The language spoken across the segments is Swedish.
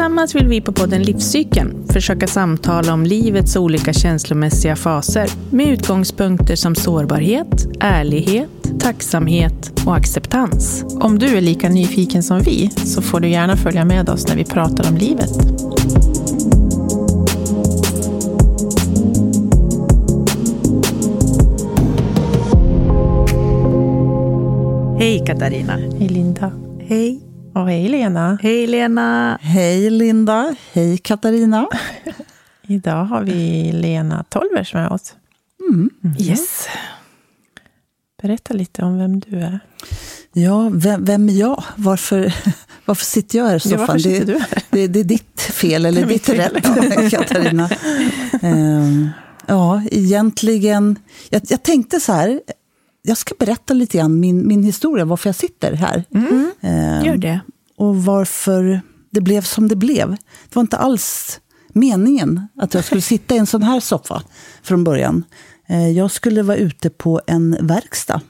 Tillsammans vill vi på podden Livscykeln försöka samtala om livets olika känslomässiga faser med utgångspunkter som sårbarhet, ärlighet, tacksamhet och acceptans. Om du är lika nyfiken som vi så får du gärna följa med oss när vi pratar om livet. Hej Katarina! Hej Linda. Hej! Och hej Lena. Hej Lena! Hej Linda, hej Katarina. Idag har vi Lena Tolvers med oss. Mm. Yes! Berätta lite om vem du är. Ja, vem, vem är jag? Varför, varför sitter jag här i Ja, soffan? sitter det? Det, det är ditt fel, eller ditt rätt, Katarina. Ehm, ja, egentligen... Jag, jag tänkte så här, jag ska berätta lite grann min, min historia, varför jag sitter här. Mm. Ehm, Gör det. och varför det blev som det blev. Det var inte alls meningen att jag skulle sitta i en sån här soffa från början. Eh, Jag skulle vara ute på en verkstad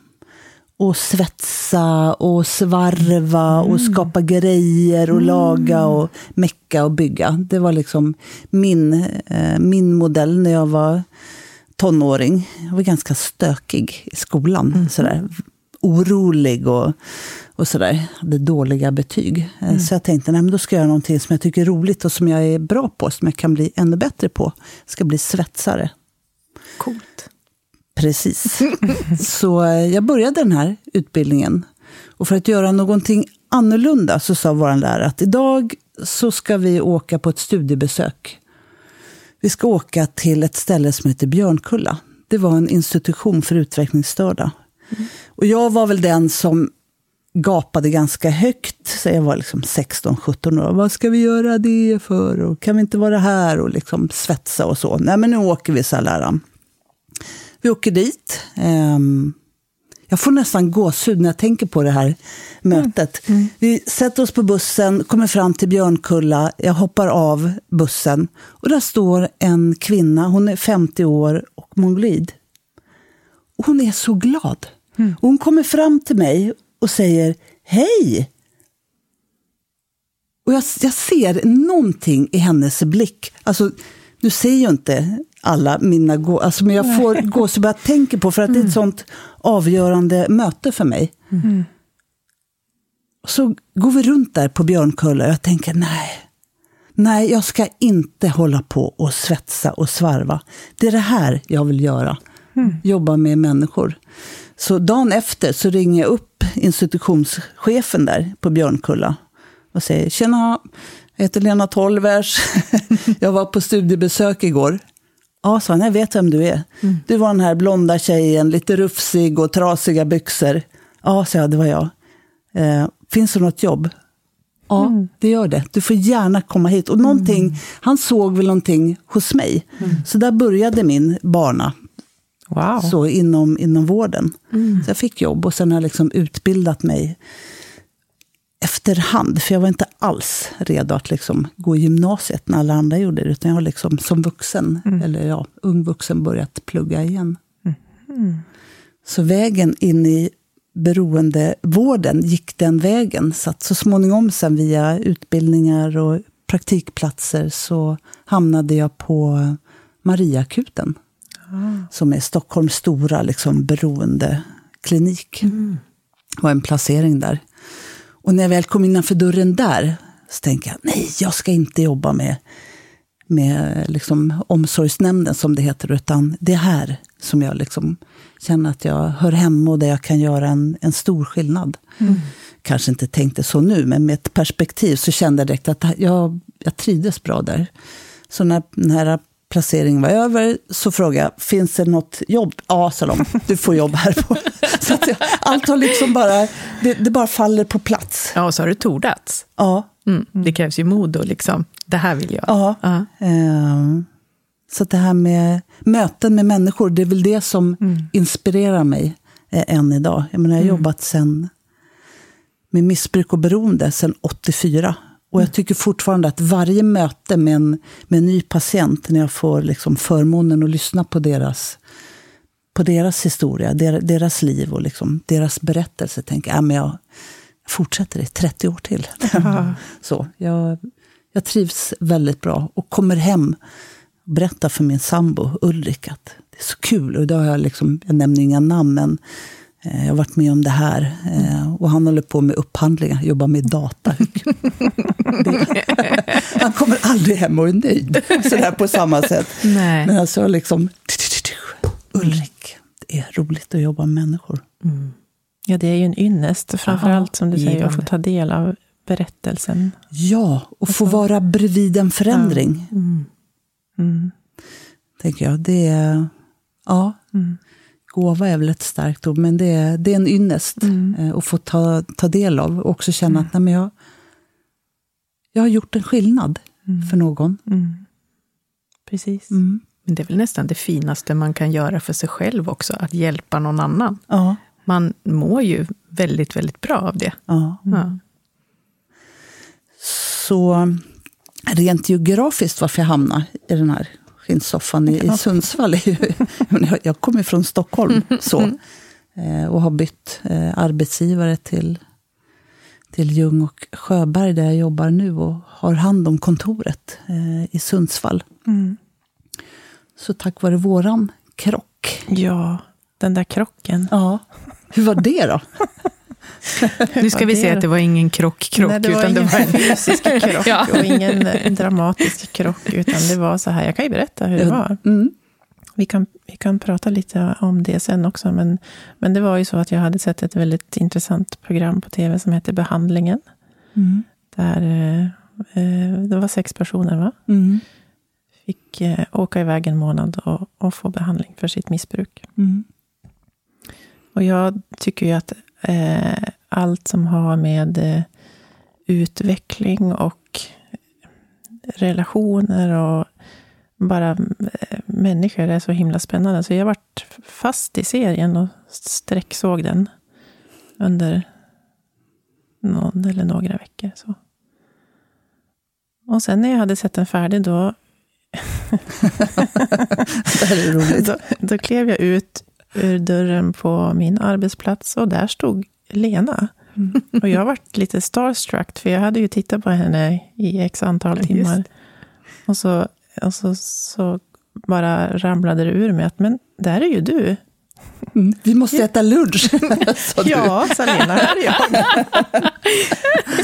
och svetsa och svarva och skapa grejer och laga och mecka och bygga. Det var liksom min, eh, min modell när jag var tonåring. Jag var ganska stökig i skolan. Sådär. Orolig och, och sådär. Hade dåliga betyg. Eh, Så jag tänkte, nej, men då ska jag göra någonting som jag tycker är roligt och som jag är bra på. Som jag kan bli ännu bättre på. Jag ska bli svetsare. Coolt. Precis. Så eh, jag började den här utbildningen. Och för att göra någonting annorlunda så sa vår lärare att idag så ska vi åka på ett studiebesök. Vi ska åka till ett ställe som heter Björnkulla. Det var en institution för utvecklingsstörda. Och jag var väl den som gapade ganska högt. Så jag var liksom 16-17 år. Vad ska vi göra det för? Och kan vi inte vara här och liksom svetsa och så? Nej, men nu åker vi, sa läraren. Vi åker dit. Ehm, jag får nästan gåshud när jag tänker på det här mötet. Vi sätter oss på bussen, kommer fram till Björnkulla. Jag hoppar av bussen. Och där står en kvinna, hon är 50 år och mongolid. Och hon är så glad. Och hon kommer fram till mig och säger Hej! Och jag, jag ser någonting i hennes blick. Alltså, nu säger ju inte alla mina gå... Alltså, men jag får gåshud bara jag tänker på, för att det är ett sånt avgörande möte för mig. Så går vi runt där på Björnkulla och jag tänker, nej. Nej, jag ska inte hålla på och svetsa och svarva. Det är det här jag vill göra. Jobba med människor. Så dagen efter så ringer jag upp institutionschefen där på Björnkulla och säger Tjena, jag heter Lena Tolvers. jag var på studiebesök igår. Ja, sa han, jag vet vem du är. Du var den här blonda tjejen, lite rufsig och trasiga byxor. Ja, sa jag, det var jag. Eh, finns det något jobb? Ja, det gör det. Du får gärna komma hit. Och någonting, Han såg väl någonting hos mig. Så där började min bana Wow. så inom, inom vården. Så jag fick jobb och sen har jag liksom utbildat mig efterhand. För jag var inte alls redo att liksom gå i gymnasiet när alla andra gjorde det. Utan jag har liksom som vuxen, eller ja, ung vuxen, börjat plugga igen. Så vägen in i beroendevården gick den vägen. Så att så småningom sen via utbildningar och praktikplatser så hamnade jag på Mariakuten. Som är Stockholms stora liksom, beroendeklinik. Det var en placering där. Och när jag väl kom innanför dörren där så tänkte jag, nej, jag ska inte jobba med, med liksom, omsorgsnämnden som det heter, utan det är här som jag liksom känner att jag hör hemma och där jag kan göra en, en stor skillnad. Kanske inte tänkte så nu, men med ett perspektiv så kände jag direkt att jag, jag trivdes bra där. Så när den här placeringen var över så frågade jag, finns det något jobb? Ja, sa de, du får jobb här. På. Så jag, allt har liksom bara, det, det bara faller på plats. Ja, och så har du tordats. Ja, Mm. Det krävs ju mod och liksom, det här vill jag. ja. Ja. Ehm, Så att det här med möten med människor, det är väl det som inspirerar mig eh, än idag. Jag, menar, jag har jobbat sen, med missbruk och beroende sedan 84. Och jag tycker fortfarande att varje möte med en, med en ny patient, när jag får liksom förmånen att lyssna på deras, på deras historia, der, deras liv och liksom deras berättelse, tänker jag, ja, men jag fortsätter i 30 år till. Så, jag, jag trivs väldigt bra och kommer hem och berättar för min sambo Ulrik att det är så kul. Och då har jag, liksom, jag nämner inga namn, men jag har varit med om det här. Eh, och han håller på med upphandlingar, jobbar med data. han kommer aldrig hem och är nöjd sådär på samma sätt. Nej. Men alltså liksom, Ulrik, det är roligt att jobba med människor. Mm. Ja, det är ju en ynnest, framförallt som du säger, att få ta del av berättelsen. Ja, och få vara bredvid en förändring. Ja. Mm. Mm. Tänker jag. Det är, ja, mm. Gåva är väl ett starkt ord, men det är, det är en ynnest mm. Eh, att få ta, ta del av. Och också känna att nej, men jag, jag har gjort en skillnad mm. för någon. Mm. Precis. Men det är väl nästan det finaste man kan göra för sig själv också, att hjälpa någon annan. Ja. Man mår ju väldigt, väldigt bra av det. Ja. ja. Så rent geografiskt, varför jag hamnade i den här skinnsoffan i, i Sundsvall, jag kommer från Stockholm så, eh, och har bytt eh, arbetsgivare till, till Ljung och Sjöberg, där jag jobbar nu och har hand om kontoret eh, i Sundsvall. Mm. Så tack vare våran krock. Ja, den där krocken. Ja. Hur var det då? nu ska vi se att det var ingen krock-krock. Nej, det var ingen var en fysisk krock ja. och ingen dramatisk krock. Utan det var så här, jag kan ju berätta hur det var. Mm. Vi, kan, vi kan prata lite om det sen också. Men, men det var ju så att jag hade sett ett väldigt intressant program på tv som heter Behandlingen. Mm. Där eh, det var sex personer, va? Mm. Fick eh, åka iväg en månad och, och få behandling för sitt missbruk. Mm. Och jag tycker ju att eh, allt som har med eh, utveckling och relationer och bara eh, människor är så himla spännande. Så jag varit fast i serien och sträcksåg den under någon eller några veckor. Så. Och sen när jag hade sett den färdig, då... det här är roligt. då, då klev jag ut ur dörren på min arbetsplats och där stod Lena. Mm. Och jag varit lite starstruck, för jag hade ju tittat på henne i x antal timmar. Och, så, och så, så bara ramlade det ur mig att, men där är ju du. Mm, vi måste ja. äta lunch, sa du. Ja, sa Lena, här är jag.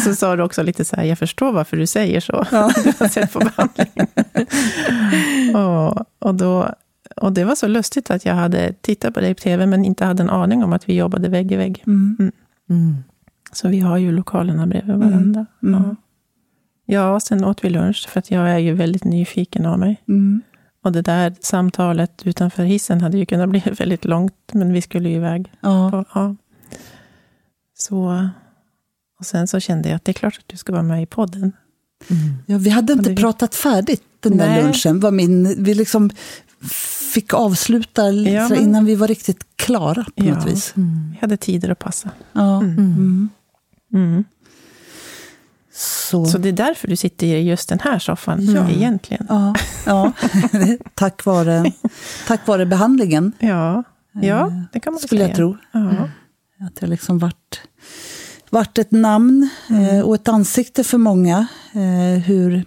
så sa du också lite så här, jag förstår varför du säger så. Ja. Du har sett på behandlingen. och, och då och det var så lustigt att jag hade tittat på dig på tv, men inte hade en aning om att vi jobbade vägg i vägg. Mm. Mm. Mm. Så vi har ju lokalerna bredvid varandra. Mm. Ja. ja, sen åt vi lunch, för att jag är ju väldigt nyfiken av mig. Mm. Och det där samtalet utanför hissen hade ju kunnat bli väldigt långt, men vi skulle ju iväg. Ja. På, ja. Så, och sen så kände jag att det är klart att du ska vara med i podden. Ja, vi hade inte pratat färdigt den där Nej. lunchen. Var min, vi liksom fick avsluta ja, men... innan vi var riktigt klara på ja. något vis. Mm. Vi hade tider att passa. Ja. Mm. Mm. Så. Så det är därför du sitter i just den här soffan, ja. egentligen. Ja, ja. tack, vare, tack vare behandlingen. Ja, ja eh, det kan man Skulle säga. jag tro. Ja. Att det liksom varit, varit ett namn mm. och ett ansikte för många. Eh, hur,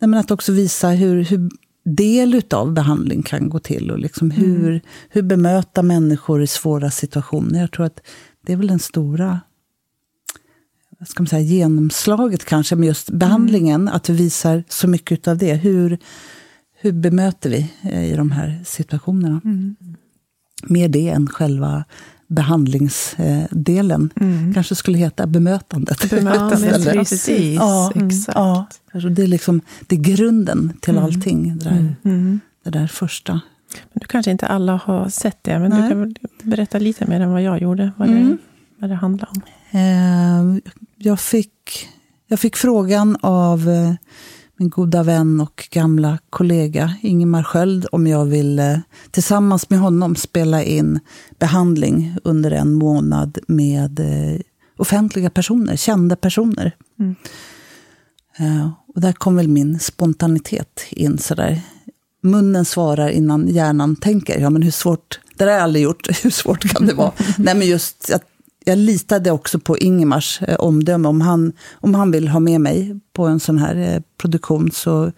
men att också visa hur, hur del av behandling kan gå till. Och liksom hur, mm. hur bemöta människor i svåra situationer. Jag tror att det är väl den stora vad ska man säga, genomslaget kanske med just behandlingen. Mm. Att vi visar så mycket av det. Hur, hur bemöter vi eh, i de här situationerna? Mm. Mer det än själva behandlingsdelen. Mm. Kanske skulle heta bemötandet. Bemötandet, ja, precis. Ja, exakt. Ja, det, är liksom, det är grunden till mm. allting. Det där, mm. mm. det där första. Men du kanske inte alla har sett det, men Nej. du kan väl berätta lite mer än vad jag gjorde, vad, det, Mm. vad det handlar om. Eh, jag, fick, jag fick frågan av eh, min goda vän och gamla kollega Ingemar Sköld om jag ville tillsammans med honom spela in behandling under en månad med eh, offentliga personer, kända personer. Mm. Eh, och där kom väl min spontanitet in sådär. Munnen svarar innan hjärnan tänker. Ja, men hur svårt, det har jag aldrig gjort. Hur svårt kan det vara? Nej, men just att jag litade också på Ingemars eh, omdöme. Om han, om han vill ha med mig på en sån här eh, produktion så,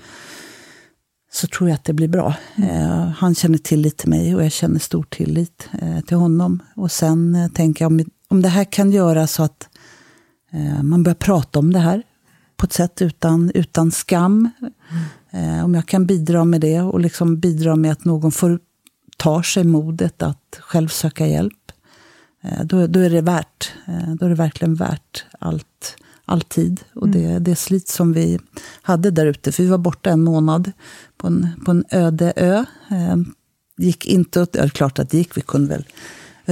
så tror jag att det blir bra. Eh, han känner tillit till mig och jag känner stor tillit eh, till honom. Och sen eh, tänker jag om, om det här kan göra så att eh, man börjar prata om det här på ett sätt utan, utan skam. Mm. om jag kan bidra med det och liksom bidra med att någon får tar sig modet att själv söka hjälp då, då är det värt. Eh, då är det verkligen värt allt, all tid och det, mm. det slit som vi hade där ute. För vi var borta en månad på en, på en öde ö. Eh, gick inte åt, ja, klart att det gick, vi kunde väl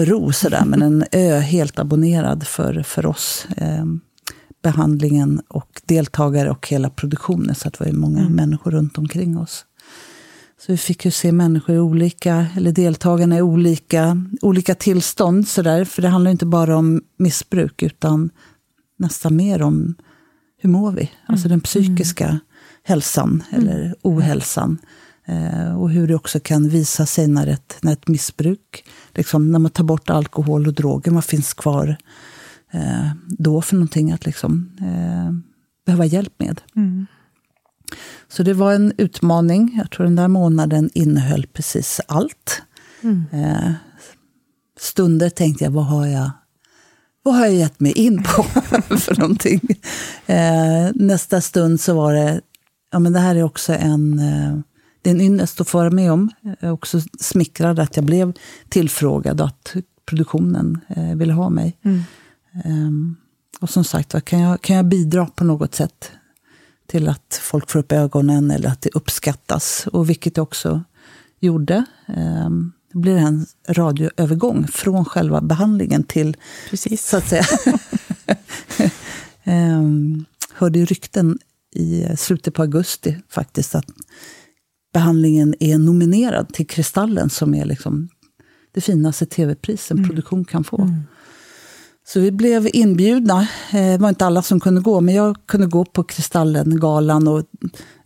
ro sådär, men en ö helt abonnerad för, för oss. behandlingen och deltagare och hela produktionen, så att det var många mm. människor runt omkring oss. Så vi fick ju se människor i olika, eller deltagarna i olika, olika tillstånd. Så där, för det handlar inte bara om missbruk, utan nästan mer om hur mår vi? Alltså den mm. psykiska mm. hälsan, eller mm. ohälsan. Eh, och hur det också kan visa sig när ett, när ett missbruk, liksom, när man tar bort alkohol och droger, vad finns kvar eh, då för någonting att liksom, eh, behöva hjälp med? Mm. Så det var en utmaning. Jag tror den där månaden innehöll precis allt. Mm. Eh, stunder tänkte jag, vad har jag, vad har jag gett mig in på för någonting? Eh, nästa stund så var det, ja men det här är också en, eh, det är en ynnest att få vara med om. Jag är också smickrad att jag blev tillfrågad och att produktionen ville ha mig. Mm. Um, och som sagt kan jag, kan jag bidra på något sätt till att folk får upp ögonen eller att det uppskattas. Och vilket jag också gjorde. Ehm, det blir en radioövergång från själva behandlingen till, Precis. så att säga. um, hörde ju rykten i slutet på augusti faktiskt att behandlingen är nominerad till Kristallen som är liksom det finaste tv-pris en mm. produktion kan få. Mm. Så vi blev inbjudna. Eh, det var inte alla som kunde gå, men jag kunde gå på Kristallengalan och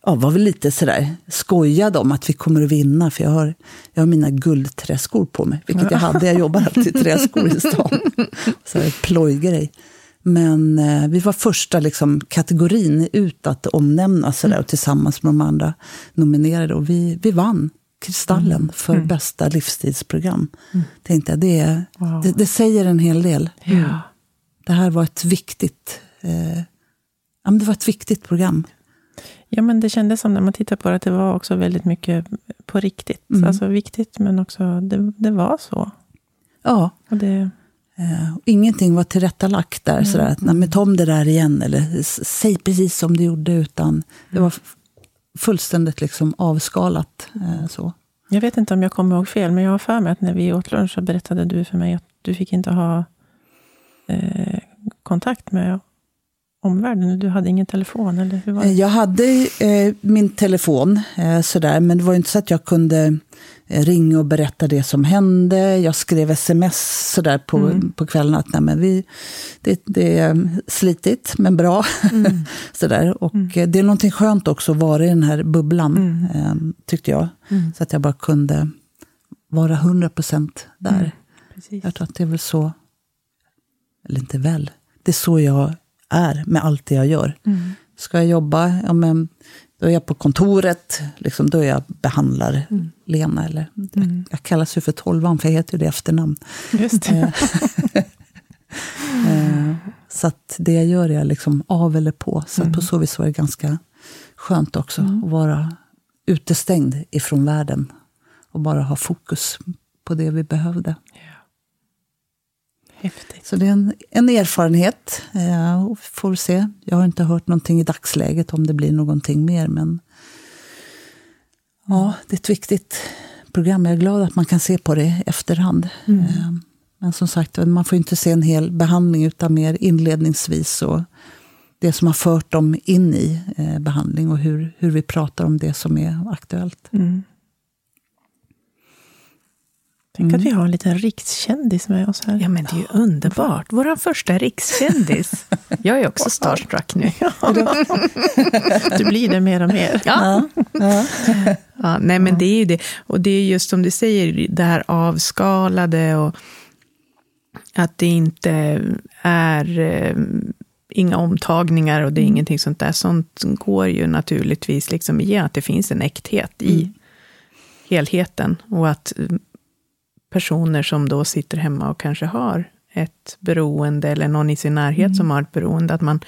ja, var väl lite sådär skojad om att vi kommer att vinna, för jag har, jag har mina guldträskor på mig, vilket jag hade. Jag jobbar alltid i träskor i stan. Så här, plojgrej. Men eh, vi var första liksom, kategorin ut att omnämnas sådär, och tillsammans med de andra nominerade. Och vi, vi vann. Kristallen mm. för mm. bästa livstidsprogram. Mm. Tänkte jag, det, wow. det, det, säger en hel del. Ja. Det här var ett viktigt, eh, ja, det var ett viktigt program. Ja, men det kändes som när man tittar på det, att det var också väldigt mycket på riktigt. Mm. Alltså viktigt, men också, det, det var så. Ja. Och det... Uh, ingenting var tillrättalagt där, mm. sådär, att nej, ta om det där igen, eller säg precis som du gjorde, utan det var fullständigt liksom avskalat. Eh, så. Jag vet inte om jag kommer ihåg fel, men jag har för mig att när vi åt lunch så berättade du för mig att du fick inte ha eh, kontakt med omvärlden? Du hade ingen telefon? Eller hur var det? Jag hade eh, min telefon, eh, sådär, men det var inte så att jag kunde ringa och berätta det som hände. Jag skrev sms sådär på, mm. på kvällen att Nej, men vi, det, det är slitigt, men bra. Mm. sådär. Och mm. Eh, det är någonting skönt också att vara i den här bubblan, eh, tyckte jag. Mm. Så att jag bara kunde vara 100 procent där. Mm. Jag tror att det är väl så, eller inte väl, det är så jag är med allt det jag gör. Ska jag jobba, ja, men, då är jag på kontoret, liksom, då är jag behandlar mm. Lena. Eller, mm. jag, jag kallas ju för Tolvan, för jag heter ju det efternamn. Just det. Eh, så att det jag gör är jag liksom av eller på. Så mm. på så vis var det ganska skönt också mm. att vara utestängd ifrån världen. Och bara ha fokus på det vi behövde. Häftigt. Så det är en, en erfarenhet. Eh, får se. Jag har inte hört någonting i dagsläget om det blir någonting mer. Men ja, det är ett viktigt program. Jag är glad att man kan se på det i efterhand. Mm. Eh, men som sagt, man får inte se en hel behandling, utan mer inledningsvis. Och det som har fört dem in i eh, behandling och hur, hur vi pratar om det som är aktuellt. Mm. Tänk mm. att vi har en liten rikskändis med oss här. Ja, men det är ju underbart. Vår första rikskändis. Jag är också starstruck nu. du blir det mer och mer. Ja. ja. ja. nej, men det är ju det. Och det är just som du säger, det här avskalade och att det inte är eh, inga omtagningar och det är Mm. ingenting sånt där. Sånt går ju naturligtvis liksom igen, att det finns en äkthet i Mm. helheten. Och att personer som då sitter hemma och kanske har ett beroende, eller någon i sin närhet Mm. som har ett beroende, att man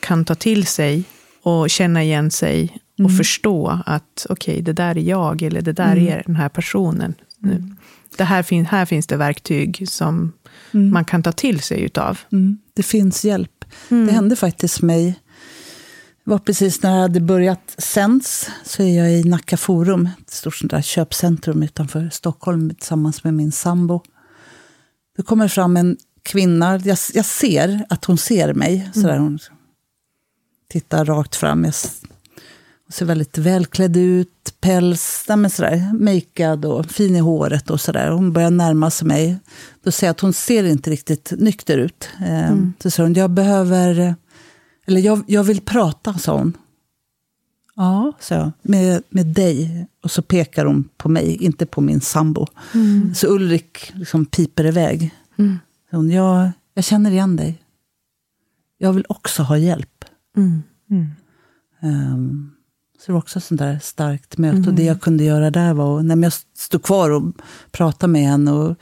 kan ta till sig och känna igen sig och Mm. förstå att okej, det där är jag, eller det där Mm. är den här personen. Nu, Det här, fin- här finns det verktyg som Mm. man kan ta till sig utav. Mm. Det finns hjälp. Mm. Det hände faktiskt mig. Det var precis när jag hade börjat sänds, så är jag i Nacka Forum, ett stort sånt där köpcentrum utanför Stockholm, tillsammans med min sambo. Det kommer fram en kvinna, jag, jag ser att hon ser mig. Sådär, hon tittar rakt fram. Jag hon ser väldigt välklädd ut, päls, nej men sådär, makead och fin i håret och sådär. Hon börjar närma sig mig. Då ser jag att hon ser inte riktigt nykter ut. Eh, Så säger hon, jag behöver, eller jag, jag vill prata, sa hon. Ja, sa jag, med, med dig. Och så pekar hon på mig, inte på min sambo. Så Ulrik liksom piper iväg. Mm. Hon, jag, jag känner igen dig. Jag vill också ha hjälp. Mm. Ehm, så det var också ett sånt där starkt möte. Och det jag kunde göra där var, att- när jag stod kvar och pratade med henne och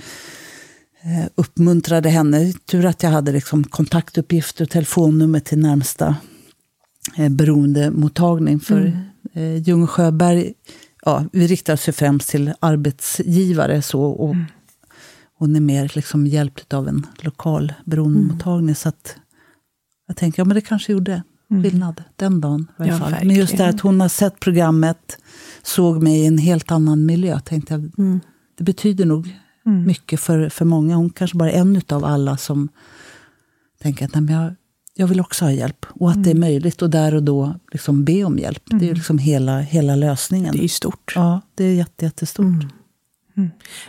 uppmuntrade henne. Tur att jag hade liksom kontaktuppgifter och telefonnummer till närmsta eh, beroendemottagning. För eh, Ljung och Sjöberg, ja, vi riktar oss främst till arbetsgivare. Så, och Hon är mer liksom hjälpt av en lokal beroendemottagning. Så att jag tänker, ja men det kanske gjorde skillnad den dagen. I Ja, fall. Men just det att hon har sett programmet, såg mig i en helt annan miljö. Tänkte jag, Mm. det betyder nog mycket för, för många. Hon kanske bara är en av alla som tänker att Nej, men jag, jag vill också ha hjälp. Och att det är möjligt. Och där och då liksom be om hjälp. Det är ju liksom hela, hela lösningen. Det är stort. Ja, det är jätte, jättestort.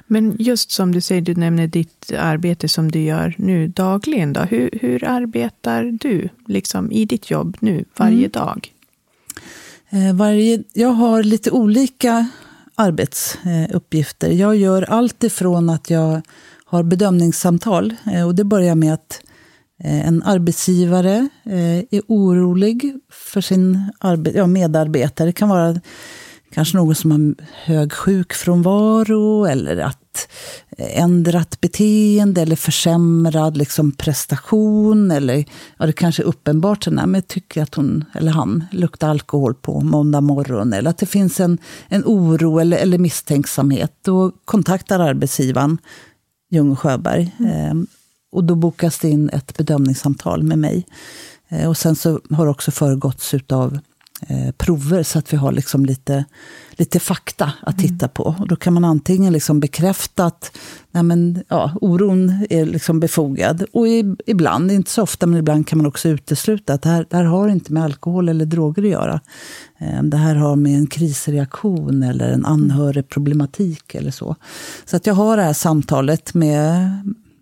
Men just som du säger, du nämner ditt arbete som du gör nu dagligen. Då. Hur, hur arbetar du liksom, i ditt jobb nu, varje dag? Eh, varje, jag har lite olika arbetsuppgifter. Jag gör allt ifrån att jag har bedömningssamtal. Eh, och det börjar med att eh, en arbetsgivare eh, är orolig för sin medarbetare. Det kan vara kanske någon som har hög sjukfrånvaro eller att eh, ändrat beteende eller försämrad liksom, prestation. Eller ja, det kanske är uppenbart att jag tycker att hon eller han luktar alkohol på måndag morgon. Eller att det finns en, en oro eller, eller misstänksamhet. Då kontaktar arbetsgivaren Ljung och Sjöberg. Eh, och då bokas det in ett bedömningssamtal med mig. Eh, och sen så har det också föregåtts av eh, prover så att vi har liksom lite, lite fakta att titta på. Och då kan man antingen liksom bekräfta att nej men, ja, oron är liksom befogad. Och i, ibland, inte så ofta, men ibland kan man också utesluta att det här, det här har inte med alkohol eller droger att göra. Eh, Det här har med en krisreaktion eller en anhörigproblematik eller så. Så att jag har det här samtalet med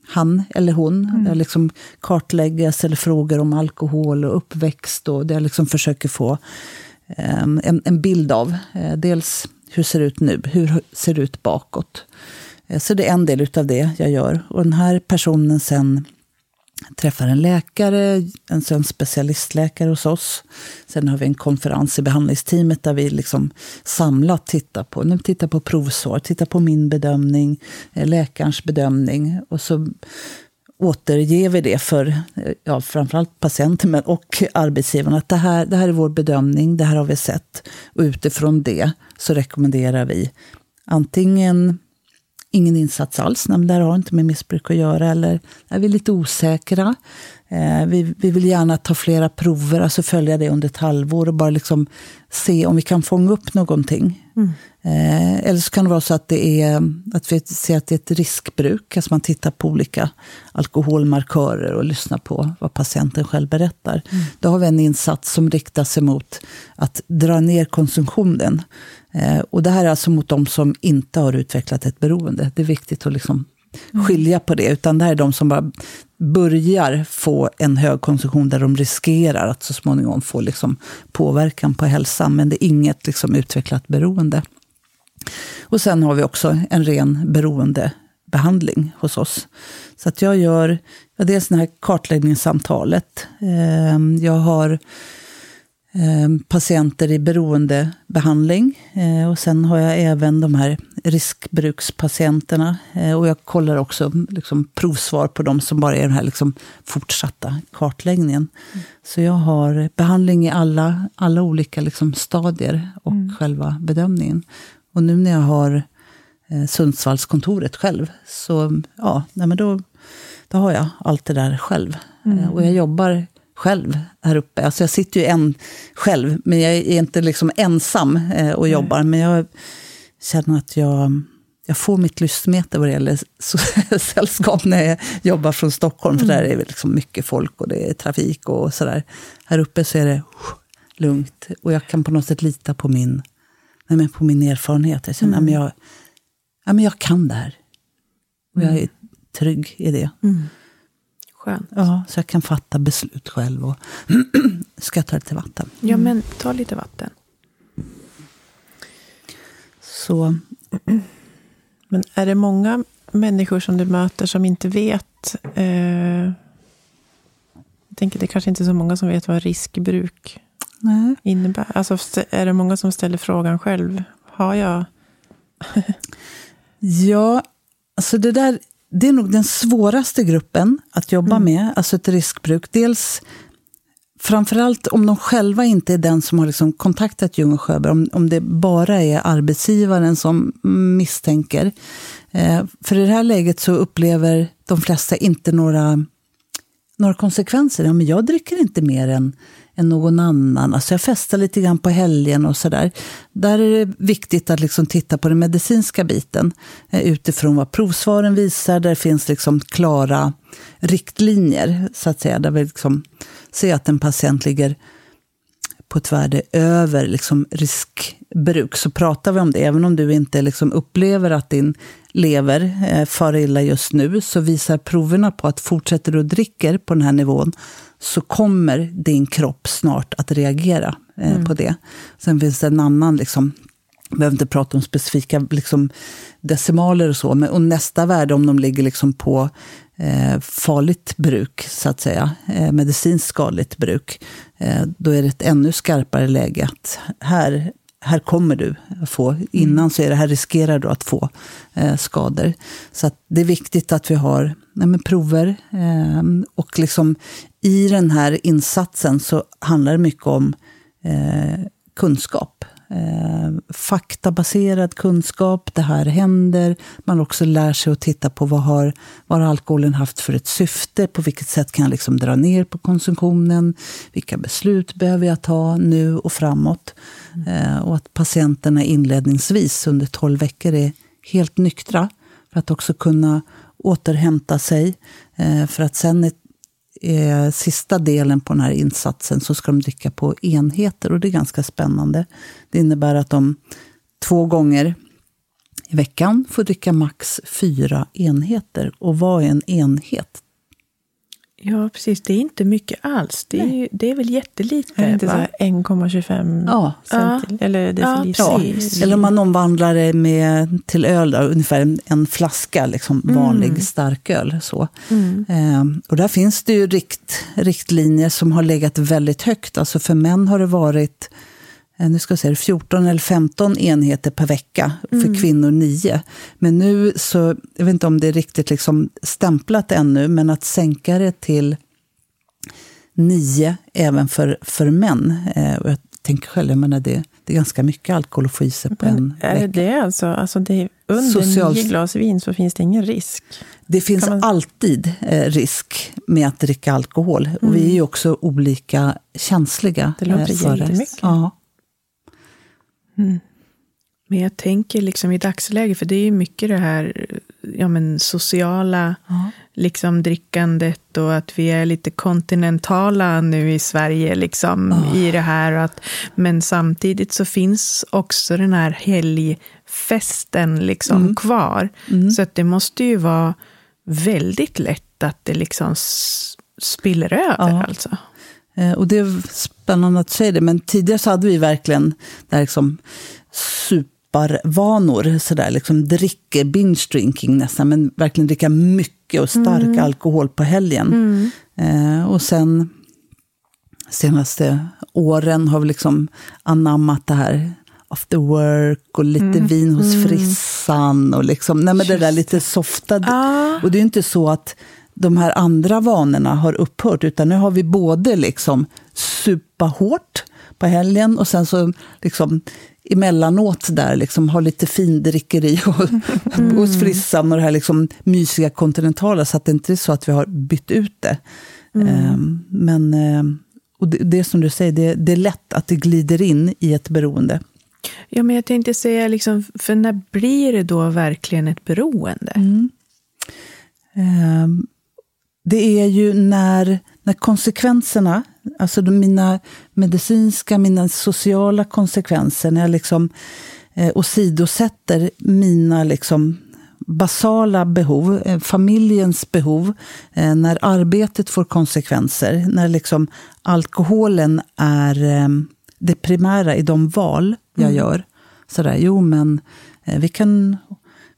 han eller hon. Där jag liksom kartlägger, jag ställer frågor om alkohol och uppväxt. Och där jag liksom försöker få eh, en, en bild av eh, dels hur ser det ut nu, hur ser det ut bakåt. Eh, Så det är en del av det jag gör. Och den här personen sen träffar en läkare, en sån specialistläkare hos oss. Sen har vi en konferens i behandlingsteamet där vi liksom samlat tittar på, nu tittar på provsvar, tittar på min bedömning, eh, läkarens bedömning. Och så återger vi det för eh, ja, framförallt patienten men och arbetsgivaren. Att det här, det här är vår bedömning, det här har vi sett. Och utifrån det så rekommenderar vi antingen ingen insats alls, nej, men det här har inte med missbruk att göra. Eller är vi lite osäkra. Eh, vi, vi vill gärna ta flera prover, alltså följa det under ett halvår och bara liksom se om vi kan fånga upp någonting. Eh, eller så kan det vara så att, det är, att vi ser att det är ett riskbruk, alltså man tittar på olika alkoholmarkörer och lyssnar på vad patienten själv berättar. Då har vi en insats som riktar sig mot att dra ner konsumtionen. Eh, och det här är alltså mot de som inte har utvecklat ett beroende. Det är viktigt att liksom skilja på det. Utan det här är de som bara börjar få en hög konsumtion där de riskerar att så småningom få liksom påverkan på hälsan. Men det är inget liksom utvecklat beroende. Och sen har vi också en ren beroende behandling hos oss. Så att jag gör ja, dels det här kartläggningssamtalet. Ehm, jag har patienter i beroendebehandling. Eh, och sen har jag även de här riskbrukspatienterna. Eh, och jag kollar också liksom, provsvar på de som bara är den här liksom, fortsatta kartläggningen. Mm. Så jag har behandling i alla, alla olika liksom, stadier och mm. själva bedömningen. Och nu när jag har eh, Sundsvallskontoret själv, så ja, nej, men då, då har jag allt det där själv. Mm. Och jag jobbar själv här uppe. Alltså jag sitter ju en själv, men jag är inte liksom ensam eh, och jobbar. Men jag känner att jag, jag får mitt lystmeter vad det gäller sällskap när jag jobbar från Stockholm. För mm. där är det liksom mycket folk och det är trafik och sådär. Här uppe så är det lugnt. Och jag kan på något sätt lita på min, nej, på min erfarenhet. Jag känner mm. att jag, ja, men jag kan det här. Och jag är mm. trygg i det. Mm. Skönt. Ja, så jag kan fatta beslut själv. Och ska jag ta lite vatten? Ja, men ta lite vatten. Så. Men är det många människor som du möter som inte vet? Eh, jag tänker det är kanske inte är så många som vet vad riskbruk Nej. innebär. Alltså, är det många som ställer frågan själv? Har jag? ja, alltså det där det är nog den svåraste gruppen att jobba mm. med, alltså ett riskbruk. Dels framförallt om de själva inte är den som har liksom kontaktat Ljung och Sjöberg, om, om det bara är arbetsgivaren som misstänker. Eh, för i det här läget så upplever de flesta inte några, några konsekvenser. Ja, men jag dricker inte mer än, än någon annan. Alltså jag festar lite grann på helgen och sådär. Där är det viktigt att liksom titta på den medicinska biten eh, utifrån vad provsvaren visar. Där finns liksom klara riktlinjer, så att säga. Där vi liksom ser att en patient ligger på ett värde över liksom riskbruk, så pratar vi om det. Även om du inte liksom upplever att din lever eh, far illa just nu, så visar proverna på att fortsätter du dricka på den här nivån, så kommer din kropp snart att reagera eh, mm. på det. Sen finns det en annan, liksom, jag behöver inte prata om specifika liksom, decimaler och så, men och nästa värde om de ligger liksom på Eh, farligt bruk, så att säga, eh, medicinskt skadligt bruk, eh, då är det ett ännu skarpare läge att här, här kommer du att få, innan så är det här riskerar du att få skador. Så det är viktigt att vi har nej, prover. Och liksom i den här insatsen så handlar det mycket om kunskap eh, faktabaserad kunskap. Det här händer. Man också lär sig att titta på vad har, vad har alkoholen haft för ett syfte? På vilket sätt kan jag liksom dra ner på konsumtionen? Vilka beslut behöver jag ta nu och framåt? Mm. Eh, och att patienterna inledningsvis under 12 veckor är helt nyktra för att också kunna återhämta sig. Eh, för att sen eh, sista delen på den här insatsen så ska de dricka på enheter och det är ganska spännande. Det innebär att de två gånger i veckan får dricka max fyra enheter. Och vad är en enhet? Ja, precis. Det är inte mycket alls. Det är, det är väl jättelite. Är det inte 1,25 ja. centil eller deciliter? Ja, precis. Eller om man omvandlar det med, till öl, då, ungefär en, flaska liksom, mm. vanlig starköl. Så. Mm. Eh, och där finns det ju rikt, riktlinjer som har legat väldigt högt. Alltså för män har det varit nu ska jag säga 14 eller 15 enheter per vecka, för mm. kvinnor 9. Men nu så, jag vet inte om det är riktigt liksom stämplat ännu, men att sänka det till 9 även för, för män. Eh, och jag tänker själv, jag menar det, det är ganska mycket alkohol att få i sig på men en är vecka. Är det alltså, alltså det under Social... 9 glas vin så finns det ingen risk? Det finns man... alltid eh, risk med att dricka alkohol. Mm. Och vi är ju också olika känsliga det låter eh, för det. Ja. Mm. Men jag tänker liksom i dagsläget, för det är ju mycket det här ja, men sociala ja. liksom drickandet och att vi är lite kontinentala nu i Sverige liksom oh. i det här. Att, men samtidigt så finns också den här helgfesten liksom mm. kvar. Mm. Så att det måste ju vara väldigt lätt att det liksom spiller över. Ja. Alltså. Eh, och det är spännande att säga det, men tidigare så hade vi verkligen det här liksom supparvanor. Sådär, liksom dricker, binge drinking nästan, men verkligen dricka mycket och stark mm. alkohol på helgen. Mm. Eh, och sen senaste åren har vi liksom anammat det här after work och lite mm. vin hos mm. frissan. Och liksom, nej men det där lite softa. Ah. Och det är inte så att de här andra vanorna har upphört, utan nu har vi både liksom supa hårt på helgen och sen så liksom emellanåt där liksom ha lite findrickeri och, mm. hos frissan och det här liksom mysiga kontinentala, så att det inte är så att vi har bytt ut det. Mm. Um, men um, och det, det som du säger, det, det, är lätt att det glider in i ett beroende. Ja, men jag tänkte säga, liksom, för när blir det då verkligen ett beroende? Mm. Um, det är ju när, när konsekvenserna, alltså mina medicinska, mina sociala konsekvenser, när jag liksom eh, åsidosätter mina liksom, basala behov, eh, familjens behov, eh, när arbetet får konsekvenser, när liksom alkoholen är eh, det primära i de val jag mm. gör. Sådär, jo men eh, vi kan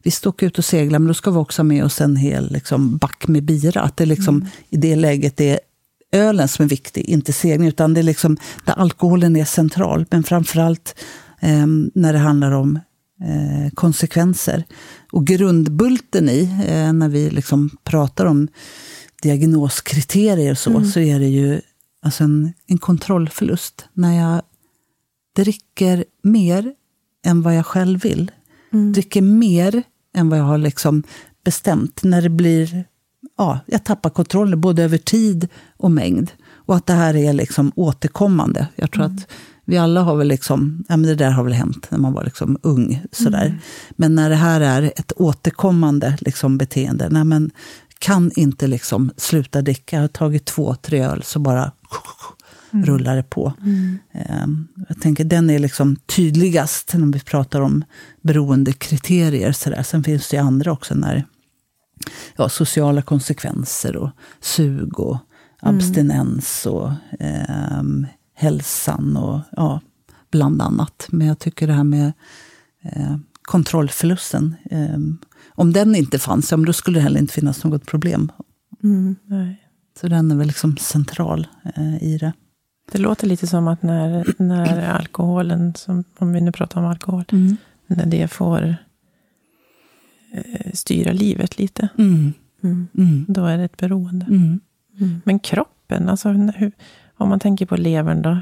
vi ska åka ut och segla, men då ska vi också ha med oss en hel liksom, back med bira. Att det liksom, mm. i det läget är ölen som är viktig, inte segling, utan det är liksom där alkoholen är central. Men framförallt eh, när det handlar om eh, konsekvenser. Och grundbulten i, eh, när vi liksom pratar om diagnoskriterier och så, mm. så är det ju alltså en, en kontrollförlust. När jag dricker mer än vad jag själv vill, mm. dricker mer än vad jag har liksom bestämt. När det blir, ja, jag tappar kontrollen både över tid och mängd. Och att det här är liksom återkommande. Jag tror mm. att vi alla har väl liksom, ja men det där har väl hänt när man var liksom ung. Sådär. Mm. Men när det här är ett återkommande liksom beteende, nej men kan inte liksom sluta dricka. Jag har tagit två, tre öl så bara mm. rullar det på. Mm. Ehm, jag tänker den är liksom tydligast när vi pratar om beroendekriterier. Så där. Sen finns det andra också, när ja, sociala konsekvenser och sug och mm. abstinens och eh, hälsan och ja, bland annat. Men jag tycker det här med eh, kontrollförlusten, eh, om den inte fanns, ja, då skulle det heller inte finnas något problem. Mm, så den är väl liksom central eh, i det. Det låter lite som att när, när alkoholen, som, om vi nu pratar om alkohol, mm. när det får eh, styra livet lite, mm. Mm. mm. då är det ett beroende. Mm. Mm. Men kroppen, alltså, hur, om man tänker på levern då,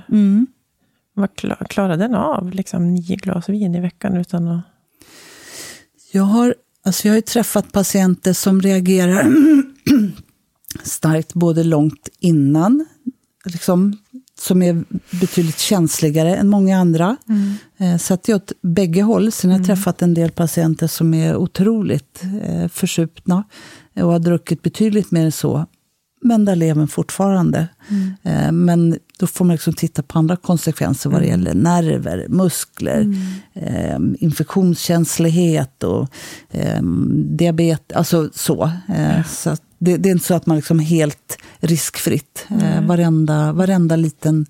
vad klar, klarar den av liksom, nio glas vin i veckan utan att... Jag har, alltså jag har träffat patienter som reagerar starkt både långt innan liksom, som är betydligt känsligare än många andra. Mm. Eh, så att det är åt bägge håll. Sen har jag mm. träffat en del patienter som är otroligt eh, försupna och har druckit betydligt mer än så. Men där lever fortfarande. Mm. Eh, men då får man liksom titta på andra konsekvenser vad det mm. gäller nerver, muskler, mm. infektionskänslighet och diabetes. Alltså så. Ja. så det, det, är inte så att man liksom helt riskfritt, mm. varenda, varenda liten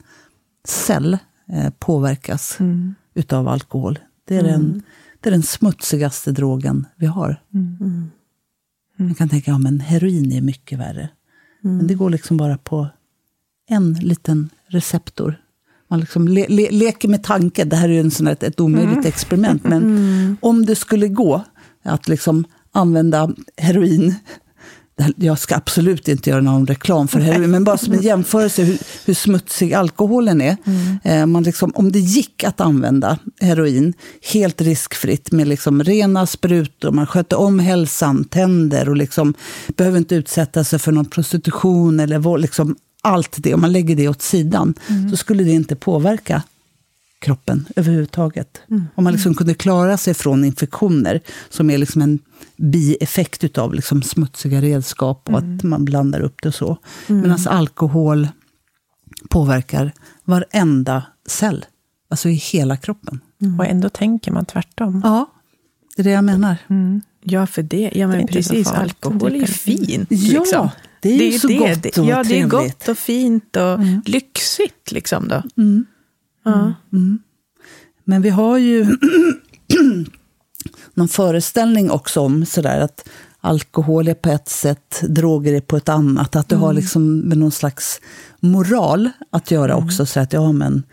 cell eh, påverkas mm. utav alkohol. Det är, mm. den, det är den smutsigaste drogen vi har. Mm. mm. Man kan tänka, ja men heroin är mycket värre. Men det mm. går liksom bara på en liten receptor. Man liksom le, le, leker med tanken, det här är ju en sån ett, ett omöjligt mm. experiment, men mm. om det skulle gå att liksom använda heroin jag ska absolut inte göra någon reklam för heroin, men bara som en jämförelse hur, hur smutsig alkoholen är. Mm. Man liksom, om det gick att använda heroin helt riskfritt med liksom rena sprutor, man skötte om hälsan, tänder och liksom behöver inte utsätta sig för någon prostitution eller liksom allt det, om man lägger det åt sidan, mm. så skulle det inte påverka kroppen överhuvudtaget. Mm. Om man liksom kunde klara sig från infektioner, som är liksom en bieffekt av liksom smutsiga redskap och mm. att man blandar upp det så. Mm. Medan alkohol påverkar varenda cell, alltså i hela kroppen. Mm. Och ändå tänker man tvärtom. Ja, det är det jag menar. Mm. Ja, för det. Ja, men det precis. Alkohol är ju fint. Liksom. Ja, det är ju det, så det, gott och Ja, det är gott och fint och mm. lyxigt. Liksom då. Mm. Ja. Mm. Men vi har ju någon föreställning också om sådär att alkohol är på ett sätt, droger är på ett annat. Att det har liksom med någon slags moral att göra också. Så att ja, men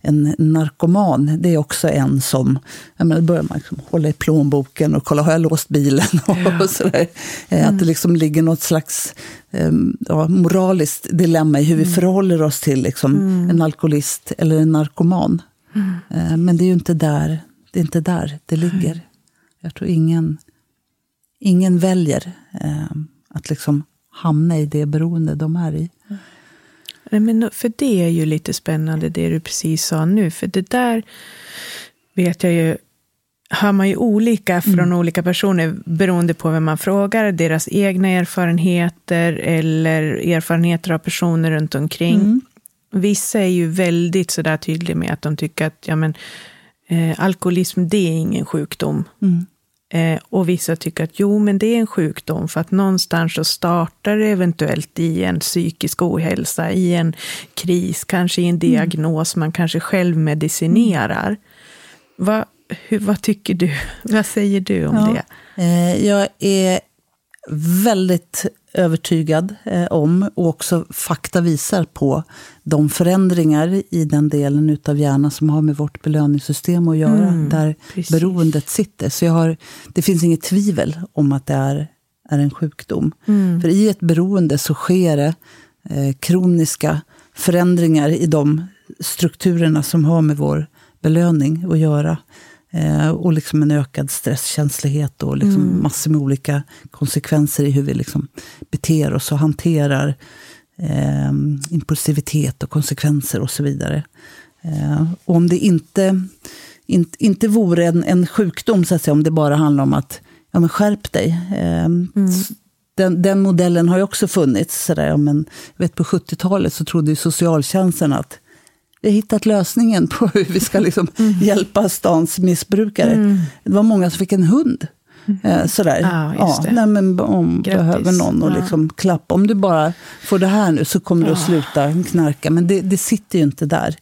en narkoman, det är också en som... Jag menar, börjar man liksom hålla i plånboken och kolla, har jag låst bilen? Och, och sådär. Mm. Att det liksom ligger något slags um, ja, moraliskt dilemma i hur vi mm. förhåller oss till liksom, mm. en alkoholist eller en narkoman. Uh, men det är ju inte där det, är inte där det ligger. Jag tror ingen, ingen väljer uh, att liksom hamna i det beroende de är i. Men för det är ju lite spännande det du precis sa nu. För det där vet jag ju, hör man ju olika från mm. olika personer beroende på vem man frågar. Deras egna erfarenheter eller erfarenheter av personer runt omkring. Mm. Vissa är ju väldigt sådär tydliga med att de tycker att ja, men, eh, alkoholism det är ingen sjukdom. Mm. Eh, och vissa tycker att jo, men det är en sjukdom, för att någonstans så startar det eventuellt i en psykisk ohälsa, i en kris, kanske i en mm. diagnos, mm. man kanske själv medicinerar. Va, hur, vad tycker du? Vad säger du om ja. det? Eh, jag är väldigt övertygad eh, om och också fakta visar på de förändringar i den delen av hjärnan som har med vårt belöningssystem att göra, mm, där precis. beroendet sitter. Så jag har, det finns inget tvivel om att det är, är en sjukdom. Mm. För i ett beroende så sker det eh, kroniska förändringar i de strukturerna som har med vår belöning att göra. Eh, och liksom en ökad stresskänslighet och liksom mm. massor med olika konsekvenser i hur vi liksom beter oss och hanterar eh, impulsivitet och konsekvenser och så vidare. Eh, och om det inte, in, inte vore en, en sjukdom, så att säga, om det bara handlar om att ja, men skärp dig. Eh, mm. Den, den, modellen har ju också funnits. Så där, ja, men, vet, på 70-talet så trodde ju socialtjänsten att vi har hittat lösningen på hur vi ska liksom mm. hjälpa stans missbrukare. Mm. Det var många som fick en hund. Mm. Eh, sådär. Ah, ja, nej, men om Grattis. behöver någon och liksom klappa. Om du bara får det här nu så kommer du att ah. sluta knarka. Men det, det sitter ju inte där.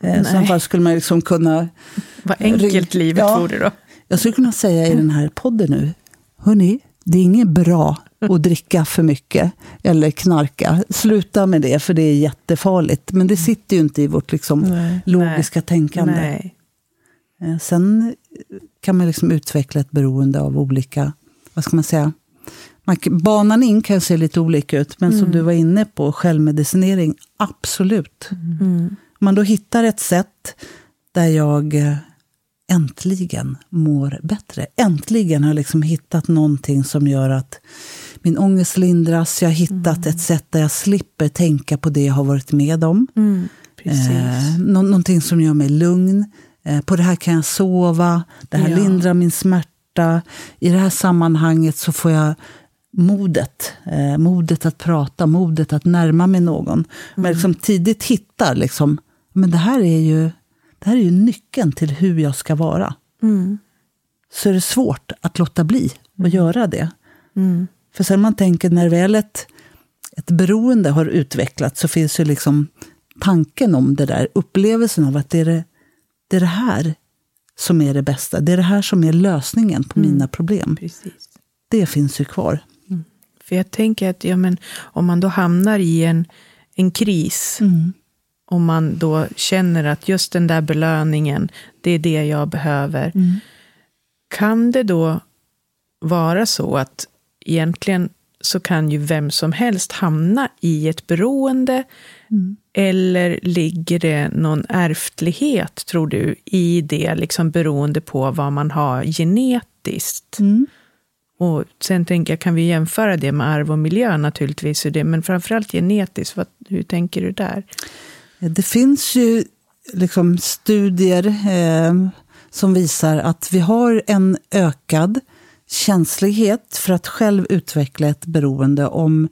Eh, så fall skulle man liksom kunna... Vad enkelt livet ja, vore då. Jag skulle kunna säga i den här podden nu, hörni, det är inget bra att dricka för mycket eller knarka. Sluta med det, för det är jättefarligt. Men det sitter ju inte i vårt liksom, nej, logiska nej, tänkande. Nej. Eh, sen kan man liksom utveckla ett beroende av olika, vad ska man säga, man, banan in kan se lite olika ut, men mm. som du var inne på, självmedicinering, absolut. Mm. Om man då hittar ett sätt där jag eh, äntligen mår bättre. Äntligen har jag liksom hittat någonting som gör att min ångest lindras. Jag har hittat mm. ett sätt där jag slipper tänka på det jag har varit med om. Mm, eh, nå någonting som gör mig lugn. Eh, på det här kan jag sova. Det här ja. lindrar min smärta. I det här sammanhanget så får jag modet. Eh, modet att prata, modet att närma mig någon. Mm. Men liksom tidigt hittar liksom, men det här är ju det här är ju nyckeln till hur jag ska vara. Mm. Så är det svårt att låta bli att mm. göra det. Mm. För sen man tänker, när väl ett, ett beroende har utvecklats så finns ju liksom tanken om det där, upplevelsen av att det är det, det, är det här som är det bästa. Det är det här som är lösningen på mm. mina problem. Precis. Det finns ju kvar. Mm. För jag tänker att ja, men, om man då hamnar i en, en kris, mm om man då känner att just den där belöningen, det är det jag behöver. Mm. Kan det då vara så att egentligen så kan ju vem som helst hamna i ett beroende? Mm. Eller ligger det någon ärftlighet, tror du, i det, liksom beroende på vad man har genetiskt? Mm. Och sen tänker jag, kan vi jämföra det med arv och miljö naturligtvis, men framförallt genetiskt, vad, hur tänker du där? Det finns ju liksom studier eh, som visar att vi har en ökad känslighet för att själv utveckla ett beroende om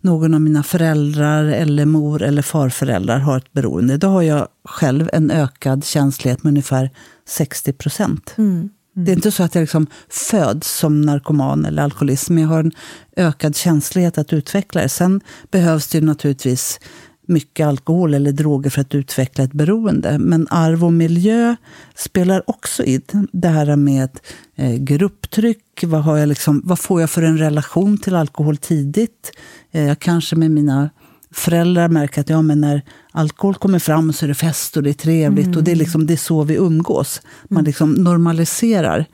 någon av mina föräldrar eller mor eller farföräldrar har ett beroende. Då har jag själv en ökad känslighet med ungefär 60 procent. Mm. Mm. Det är inte så att jag liksom föds som narkoman eller alkoholist, men jag har en ökad känslighet att utveckla det. Sen behövs det naturligtvis mycket alkohol eller droger för att utveckla ett beroende. Men arv och miljö spelar också in. Det här med eh, grupptryck, vad, har jag liksom, vad får jag för en relation till alkohol tidigt? Eh, jag kanske med mina föräldrar märker att ja, men när alkohol kommer fram så är det fest och det är trevligt. Mm. Och det är, liksom, det är så vi umgås. Man mm. liksom normaliserar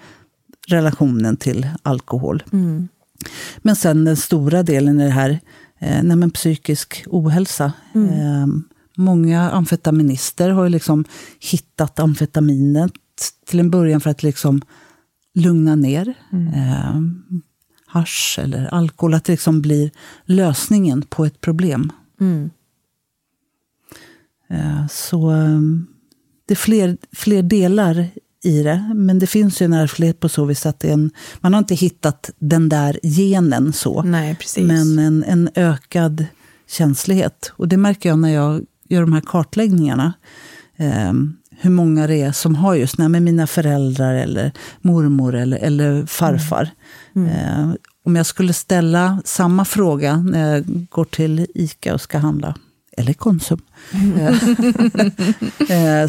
relationen till alkohol. Mm. Men sen den stora delen är det här eh, psykisk ohälsa. Mm. Eh, många amfetaminister har liksom hittat amfetaminet till en början för att liksom lugna ner. Mm. Eh, hash eller alkohol, att det liksom blir lösningen på ett problem. Mm. Eh, så eh, det är fler, fler delar i det. Men det finns ju en ärftlighet på så vis att det är en, man har inte hittat den där genen så. Nej. Men en, en ökad känslighet. Och det märker jag när jag gör de här kartläggningarna. Eh, hur många det är som har just nej, med mina föräldrar eller mormor eller, eller farfar. Mm. Mm. Eh, om jag skulle ställa samma fråga när jag går till ICA och ska handla eller Konsum. Mm.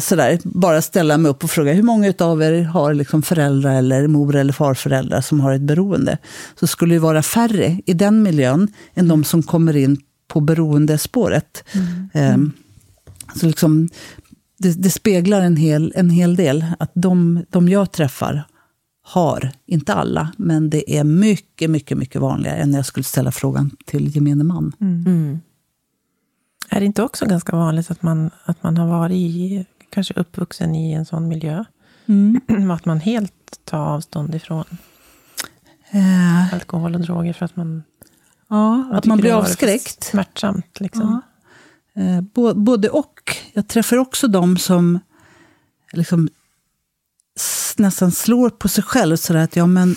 sådär, bara ställa mig upp och fråga hur många av er har liksom föräldrar eller mor eller farföräldrar som har ett beroende. Så skulle det vara färre i den miljön än de som kommer in på beroendespåret. Mm. Mm. Så liksom, det, det, speglar en hel, en hel del. Att de, de jag träffar har, inte alla, men det är mycket, mycket, mycket vanligare än när jag skulle ställa frågan till gemene man. Mm. Är det inte också ganska vanligt att man, att man har varit i, kanske uppvuxen i en sån miljö? Mm. att man helt tar avstånd ifrån äh. alkohol och droger för att man... Ja, att man blir avskräckt. Smärtsamt liksom. Ja. Eh, både och. Jag träffar också de som liksom nästan slår på sig själv sådär att ja men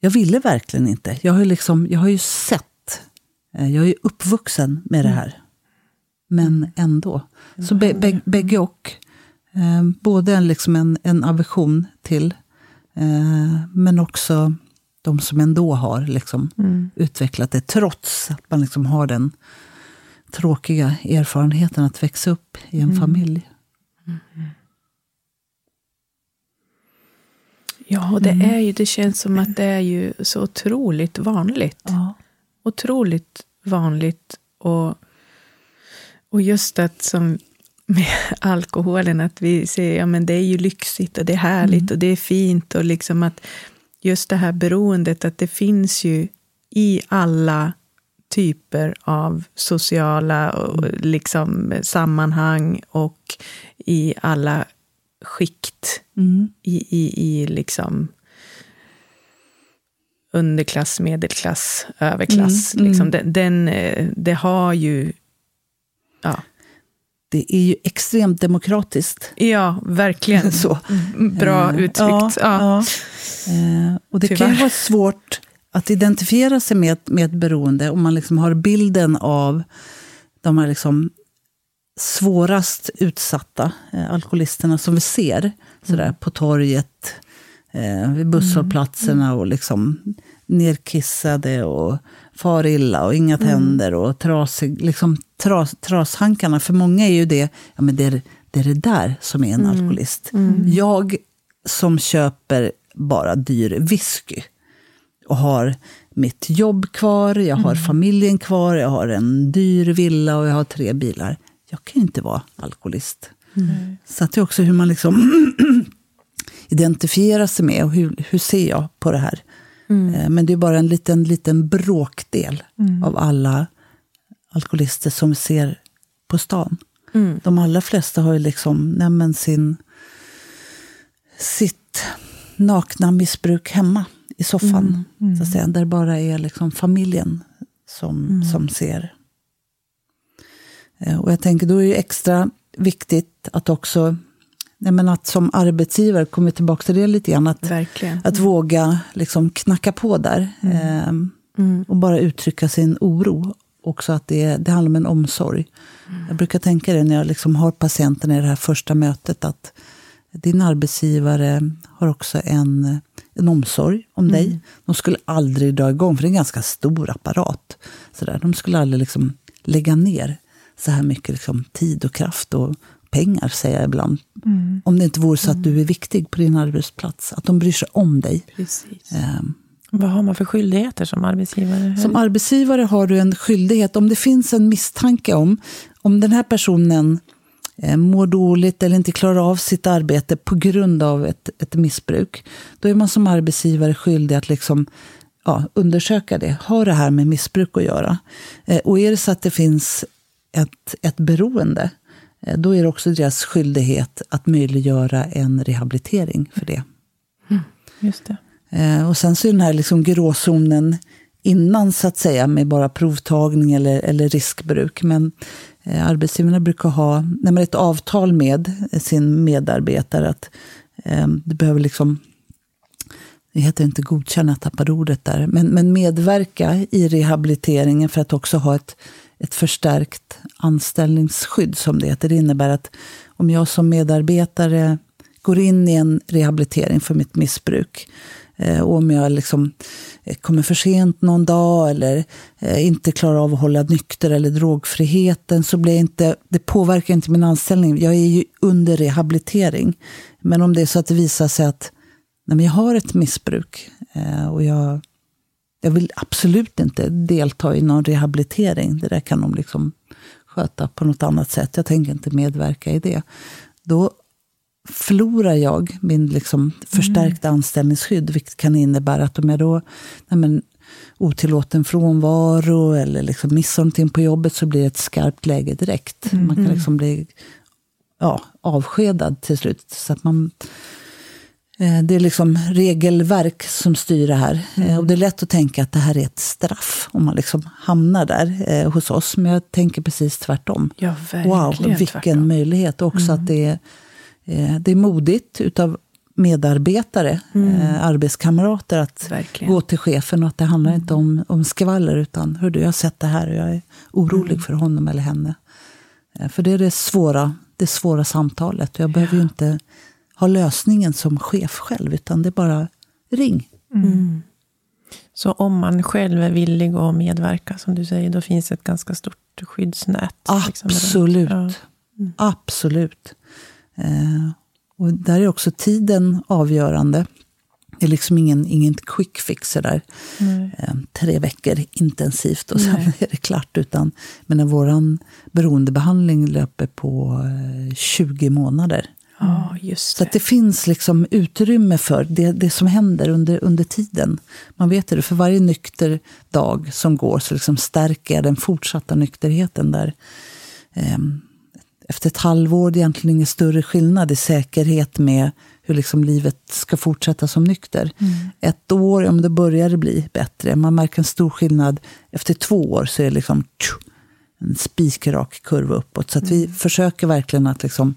jag ville verkligen inte. Jag har, liksom, jag har ju sett jag är uppvuxen med det mm. här. Men ändå. Så bägge och. Eh, både en, liksom en, en aversion till, eh, men också de som ändå har liksom mm. utvecklat det, trots att man liksom har den tråkiga erfarenheten att växa upp i en mm. familj. Mm. Ja, och det, mm. är ju, det känns som att det är ju så otroligt vanligt. Ja otroligt vanligt. Och, och just att som med alkoholen, att vi ser ja men det är ju lyxigt och det är härligt mm. och det är fint. Och liksom att just det här beroendet, att det finns ju i alla typer av sociala och liksom sammanhang och i alla skikt mm. i, i, i liksom underklass, medelklass, överklass. Mm, liksom. mm. Den, den, eh, det har ju... Ja. Det är ju extremt demokratiskt. Ja, verkligen. Så. Mm, bra uh, uttryckt. Ja, ja. Uh, och det Tyvärr. kan ju vara svårt att identifiera sig med, med ett beroende om man liksom har bilden av de här liksom svårast utsatta eh, alkoholisterna som vi ser sådär, mm. på torget, eh, vid busshållplatserna mm. och liksom nerkissade och far illa och inga mm. tänder och trasig, liksom tras, trashankarna. För många är ju det, ja men det är det, är det där som är en mm. alkoholist. Mm. Jag som köper bara dyr whisky och har mitt jobb kvar, jag har mm. familjen kvar, jag har en dyr villa och jag har tre bilar. Jag kan ju inte vara alkoholist. Mm. Så det är också hur man liksom identifiera sig med och hur, hur ser jag på det här. Mm. Eh, men det är bara en liten, liten bråkdel mm. av alla alkoholister som vi ser på stan. Mm. De allra flesta har ju liksom nämen sin, sitt nakna missbruk hemma i soffan. Mm. Mm. Så att säga, där det bara är liksom familjen som, mm. som ser. Eh, och jag tänker då är det extra viktigt att också Nej, men att som arbetsgivare, kommer tillbaka till det lite grann, att, att våga liksom knacka på där. Mm. Eh, mm. Och bara uttrycka sin oro. Också att det, det handlar om en omsorg. Mm. Jag brukar tänka det när jag liksom har patienterna i det här första mötet, att din arbetsgivare har också en, en omsorg om dig. Mm. De skulle aldrig dra igång, för det är en ganska stor apparat. Så där. De skulle aldrig liksom lägga ner så här mycket liksom, tid och kraft och pengar, säger jag ibland. Mm. Om det inte vore så att du är viktig på din arbetsplats. Att de bryr sig om dig. Ehm, Vad har man för skyldigheter som arbetsgivare? Som arbetsgivare har du en skyldighet, om det finns en misstanke om, om den här personen eh, mår dåligt eller inte klarar av sitt arbete på grund av ett, ett missbruk, då är man som arbetsgivare skyldig att liksom, ja, undersöka det. Har det här med missbruk att göra? Eh, och är det så att det finns ett, ett beroende, då är det också deras skyldighet att möjliggöra en rehabilitering för det. Just det. Eh, och sen så är den här liksom gråzonen innan, så att säga, med bara provtagning eller, eller riskbruk. Men eh, arbetsgivarna brukar ha man ett avtal med sin medarbetare att eh, du behöver liksom det heter inte godkänna, jag tappade ordet där, men, men medverka i rehabiliteringen för att också ha ett, ett förstärkt anställningsskydd, som det heter. Det innebär att om jag som medarbetare går in i en rehabilitering för mitt missbruk, eh, och om jag liksom eh, kommer för sent någon dag eller eh, inte klarar av att hålla nykter eller drogfriheten, så blir jag inte, det påverkar inte min anställning. Jag är ju under rehabilitering. Men om det är så att det visar sig att nej, jag har ett missbruk och jag, jag vill absolut inte delta i någon rehabilitering. Det där kan de liksom sköta på något annat sätt. Jag tänker inte medverka i det. Då förlorar jag min liksom förstärkta anställningsskydd, vilket kan innebära att om jag då nej men, otillåten frånvaro eller liksom missar någonting på jobbet så blir det ett skarpt läge direkt. Man kan liksom bli ja, avskedad till slut. Så att man, det är liksom regelverk som styr det här. Eh, Och det är lätt att tänka att det här är ett straff om man liksom hamnar där eh, hos oss. Men jag tänker precis tvärtom. Ja, Wow, vilken tvärtom. möjlighet. Och också att det är, eh, det är modigt utav medarbetare, eh, arbetskamrater att Verkligen. gå till chefen och att det handlar inte om, om skvaller utan hör du, jag har sett det här och jag är orolig för honom eller henne. Eh, För det är det svåra, det svåra samtalet. Jag behöver ju inte ha lösningen som chef själv, utan det är bara ring. Så om man själv är villig att medverka, som du säger, då finns ett ganska stort skyddsnät. liksom. Absolut. Ja. Absolut. Eh, och där är också tiden avgörande. Det är liksom ingen, ingen quick fix där. Nej. Eh, tre veckor intensivt och sen är det klart. Utan, men vår beroendebehandling löper på eh, 20 månader. Ja, just Så det. att det finns liksom utrymme för det, det som händer under, under tiden. Man vet det, för varje nykter dag som går så liksom stärker jag den fortsatta nykterheten. där ehm, Efter ett halvår det är egentligen ingen större skillnad i säkerhet med hur liksom livet ska fortsätta som nykter. Ett år, ja, men då börjar det bli bättre. Man märker en stor skillnad. Efter två år så är det liksom tju, en spikrak kurva uppåt. Så vi försöker verkligen att liksom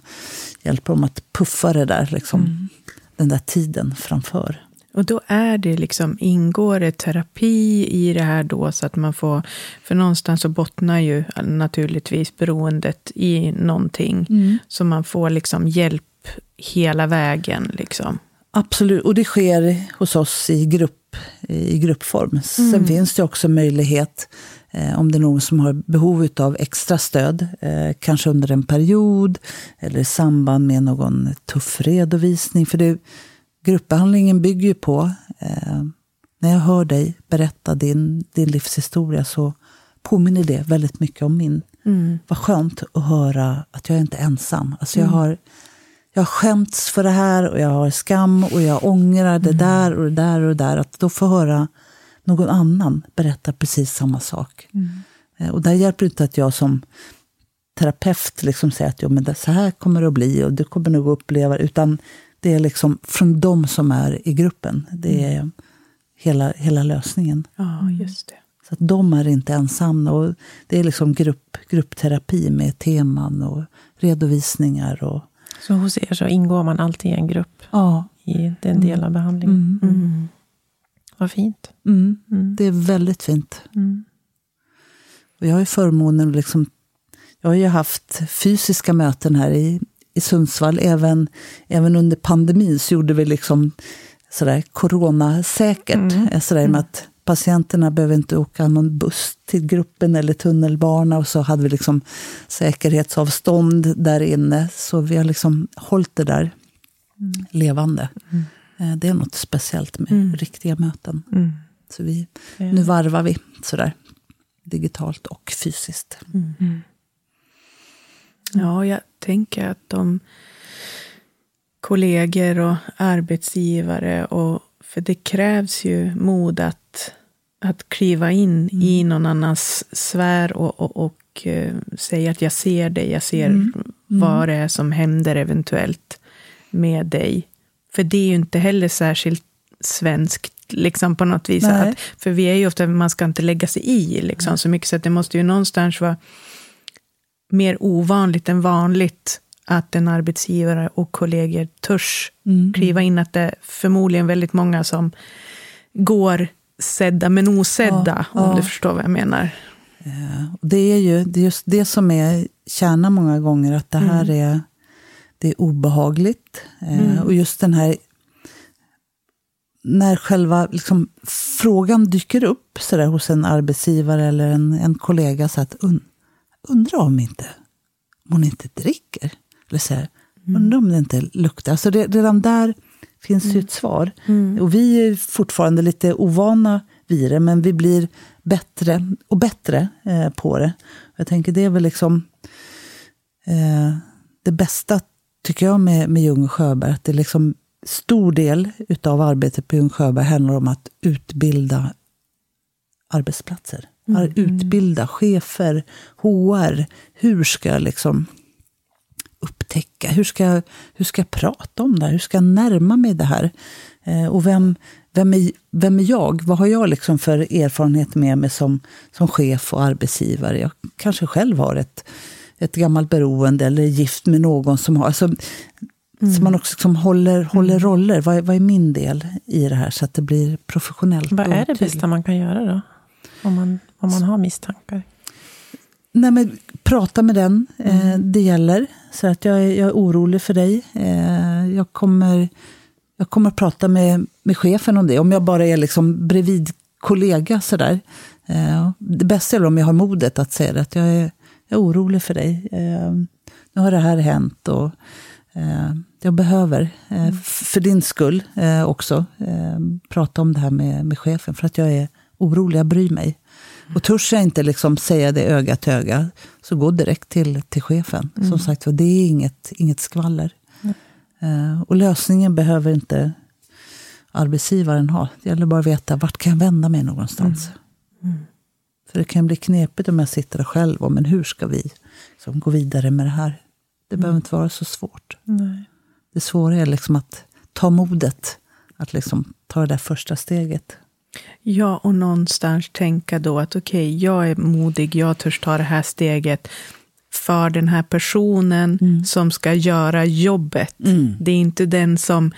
hjälpa dem att puffa det där, liksom, den där tiden framför. Och då är det liksom, ingår det terapi i det här då så att man får, för någonstans så bottnar ju naturligtvis beroendet i någonting. Så man får liksom hjälp hela vägen liksom. Absolut, och det sker hos oss i, grupp, i gruppform. Sen finns det också möjlighet, om det är någon som har behov av extra stöd, eh, kanske under en period eller i samband med någon tuff redovisning. För det, gruppbehandlingen bygger ju på, eh, när jag hör dig berätta din, din livshistoria så påminner det väldigt mycket om min. Vad skönt att höra att jag inte är ensam. Alltså jag har jag har skämts för det här och jag har skam och jag ångrar det där och det där och det där. Att då få höra någon annan berätta precis samma sak. Eh, Och där hjälper det inte att jag som terapeut liksom säger att jo, men det, så här kommer det att bli och du kommer nog att uppleva Utan det är liksom från de som är i gruppen. Det är hela, hela lösningen. Ja, just det. Så att de är inte ensamma. Och det är liksom grupp, gruppterapi med teman och redovisningar. Och, Så hos er så ingår man alltid i en grupp ja, i den del av behandlingen. Mm. Vad fint. Mm. Det är väldigt fint. Och jag har ju förmånen att liksom, jag har ju haft fysiska möten här i, i Sundsvall. Även, även under pandemin så gjorde vi liksom sådär coronasäkert. Mm. Sådär med att patienterna behöver inte åka någon buss till gruppen eller tunnelbana. Och så hade vi liksom säkerhetsavstånd där inne. Så vi har liksom hållit det där mm. levande. Mm. Eh, det är något speciellt med mm. riktiga möten. Mm. Så vi, nu varvar vi sådär, digitalt och fysiskt. Mm. Ja, jag tänker att de kollegor och arbetsgivare, och, för det krävs ju mod att, att kliva in mm. i någon annans sfär och, och, och uh, säga att jag ser dig, jag ser mm. mm. vad det är som händer eventuellt med dig. För det är ju inte heller särskilt svenskt liksom på något vis. Att, för vi är ju ofta, man ska inte lägga sig i liksom, mm. så mycket, så det måste ju någonstans vara mer ovanligt än vanligt att en arbetsgivare och kollegor törs mm. kliva in. Att det är förmodligen väldigt många som går sedda men osedda, ja, om ja. du förstår vad jag menar. Ja, det är ju det är just det som är kärnan många gånger, att det här mm. är, det är obehagligt. Eh, mm. Och just den här när själva liksom, frågan dyker upp så där, hos en arbetsgivare eller en, en kollega, så att un, undrar om inte om hon inte dricker. Eller så här, mm. undrar om det inte luktar. Alltså det, redan där finns mm. ju ett svar. Mm. Och vi är fortfarande lite ovana vid det, men vi blir bättre och bättre eh, på det. Jag tänker det är väl liksom eh, det bästa, tycker jag, med, med Jung och Sjöberg. Att det liksom stor del av arbetet på Jung Sjöberg handlar om att utbilda arbetsplatser. Mm. Utbilda chefer, HR. Hur ska jag liksom upptäcka? Hur ska, jag, hur ska jag prata om det här? Hur ska jag närma mig det här? Eh, och vem, vem, är, vem är jag? Vad har jag liksom för erfarenhet med mig som, som chef och arbetsgivare? Jag kanske själv har ett, ett gammalt beroende eller är gift med någon som har... Alltså, mm. Så man också liksom håller, håller mm. roller. Vad är, vad är min del i det här så att det blir professionellt? Vad är det bästa man kan göra då? Om man, om man har misstankar? Nej, men, prata med den eh, mm. det gäller. Så att jag, är, jag är orolig för dig. Eh, jag, kommer, jag kommer prata med, med chefen om det. Om jag bara är liksom bredvid kollega sådär. Eh, det bästa är om jag har modet att säga det, att jag är, jag är orolig för dig. Eh, nu har det här hänt och eh, jag behöver, eh, mm. för din skull också, prata om det här med, med chefen. För att jag är orolig, jag bryr mig. Och törs jag inte liksom säga det öga till öga, så gå direkt till, till chefen. Mm. Som sagt det är inget, inget skvaller. Mm. Uh, och lösningen behöver inte arbetsgivaren ha. Det gäller bara att veta vart kan jag vända mig någonstans. Mm. För det kan bli knepigt om jag sitter där själv och men hur ska vi liksom, gå vidare med det här? Det mm. behöver inte vara så svårt. Nej. Det svåra är liksom att ta modet, att liksom ta det där första steget. Ja, och någonstans tänka då att okej, okay, jag är modig, jag törs ta det här steget för den här personen mm. som ska göra jobbet. Mm. Det är inte den som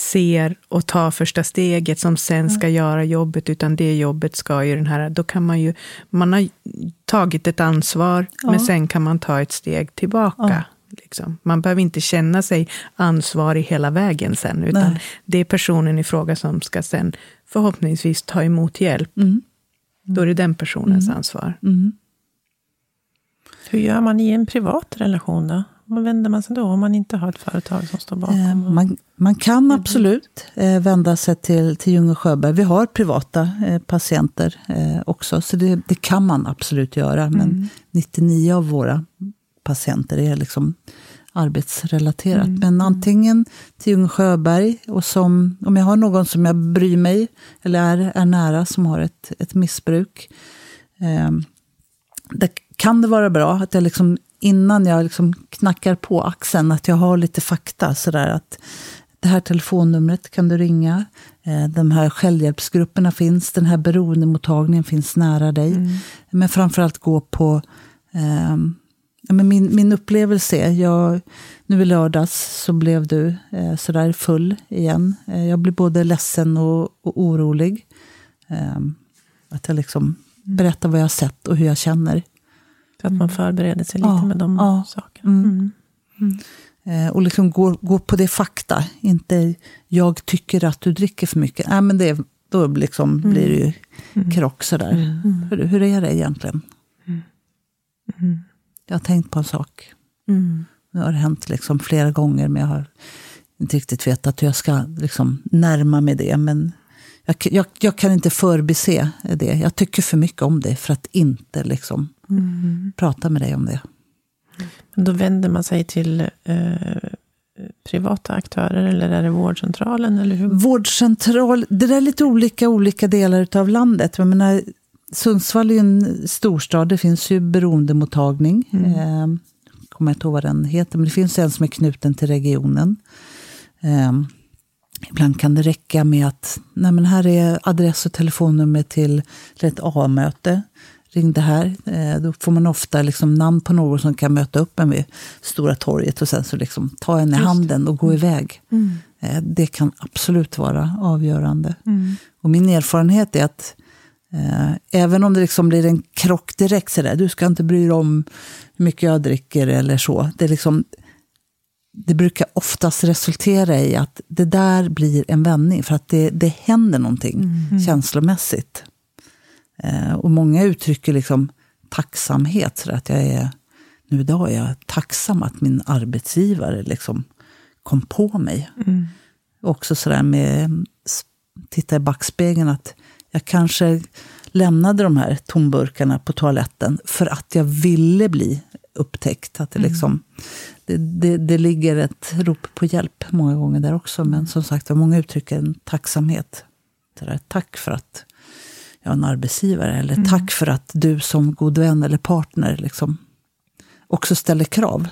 ser och tar första steget som sen ska mm. göra jobbet, utan det jobbet ska ju den här... Då kan man ju... Man har tagit ett ansvar, ja. men sen kan man ta ett steg tillbaka. Ja. Liksom. Man behöver inte känna sig ansvarig hela vägen sen, utan Nej. det är personen i fråga som ska sen förhoppningsvis ta emot hjälp. Mm. Då är det den personens mm. ansvar. Mm. Hur gör man i en privat relation då? Vad vänder man sig då om man inte har ett företag som står bakom? Eh, man, man, kan absolut eh, vända sig till, till Ljung och Sjöberg. Vi har privata eh, patienter också, så det, det, kan man absolut göra. Men 99 mm. av våra patienter är liksom arbetsrelaterat. Mm. Men antingen till Ung Sjöberg, och som, om jag har någon som jag bryr mig, eller är, är nära, som har ett, ett missbruk. Eh, det kan det vara bra att jag liksom, innan jag liksom knackar på axeln, att jag har lite fakta. Sådär att det här telefonnumret kan du ringa. Eh, de här självhjälpsgrupperna finns. Den här beroendemottagningen finns nära dig. Mm. Men framförallt gå på eh, men min, min upplevelse är, jag, nu i lördags så blev du eh, sådär full igen. Eh, jag blev både ledsen och, och orolig. Eh, att jag liksom berättar vad jag har sett och hur jag känner. Så att man förbereder sig lite ja, med de ja, sakerna. Mm. Mm. Mm. Eh, och liksom går, går på det fakta. Inte jag tycker att du dricker för mycket. Nej, men det då liksom Mm. blir det ju krock sådär. Hur, hur är det egentligen? Mm. Jag har tänkt på en sak. Mm. Nu har det hänt liksom flera gånger, men jag har inte riktigt vetat hur jag ska liksom närma mig det. Men jag, jag, jag kan inte förbise det. Jag tycker för mycket om det för att inte liksom prata med dig om det. Men Då vänder man sig till eh, privata aktörer eller är det vårdcentralen? Eller hur? Vårdcentral, det där är lite olika olika delar av landet. Jag menar, Sundsvall är ju en storstad, det finns ju beroendemottagning. Eh, kommer jag inte ihåg vad den heter, men det finns en som är knuten till regionen. Eh, ibland kan det räcka med att nej men här är adress och telefonnummer till, ett A-möte. Ring det här. Eh, då får man ofta liksom namn på någon som kan möta upp en vid Stora torget och sen så liksom ta en i handen och gå iväg. Eh, det kan absolut vara avgörande. Och min erfarenhet är att eh, även om det liksom blir en krock direkt, så där, du ska inte bry dig om hur mycket jag dricker eller så. Det, är liksom, det brukar oftast resultera i att det där blir en vändning, för att det, det händer någonting känslomässigt. Eh, och många uttrycker liksom tacksamhet, så att jag är, nu idag är jag tacksam att min arbetsgivare liksom kom på mig. Också sådär med, titta i backspegeln, att jag kanske lämnade de här tomburkarna på toaletten för att jag ville bli upptäckt. Att det, liksom, det, det, det ligger ett rop på hjälp många gånger där också. Men som sagt, många uttrycker en tacksamhet. Det där, tack för att jag är en arbetsgivare. Eller tack för att du som god vän eller partner liksom, också ställer krav.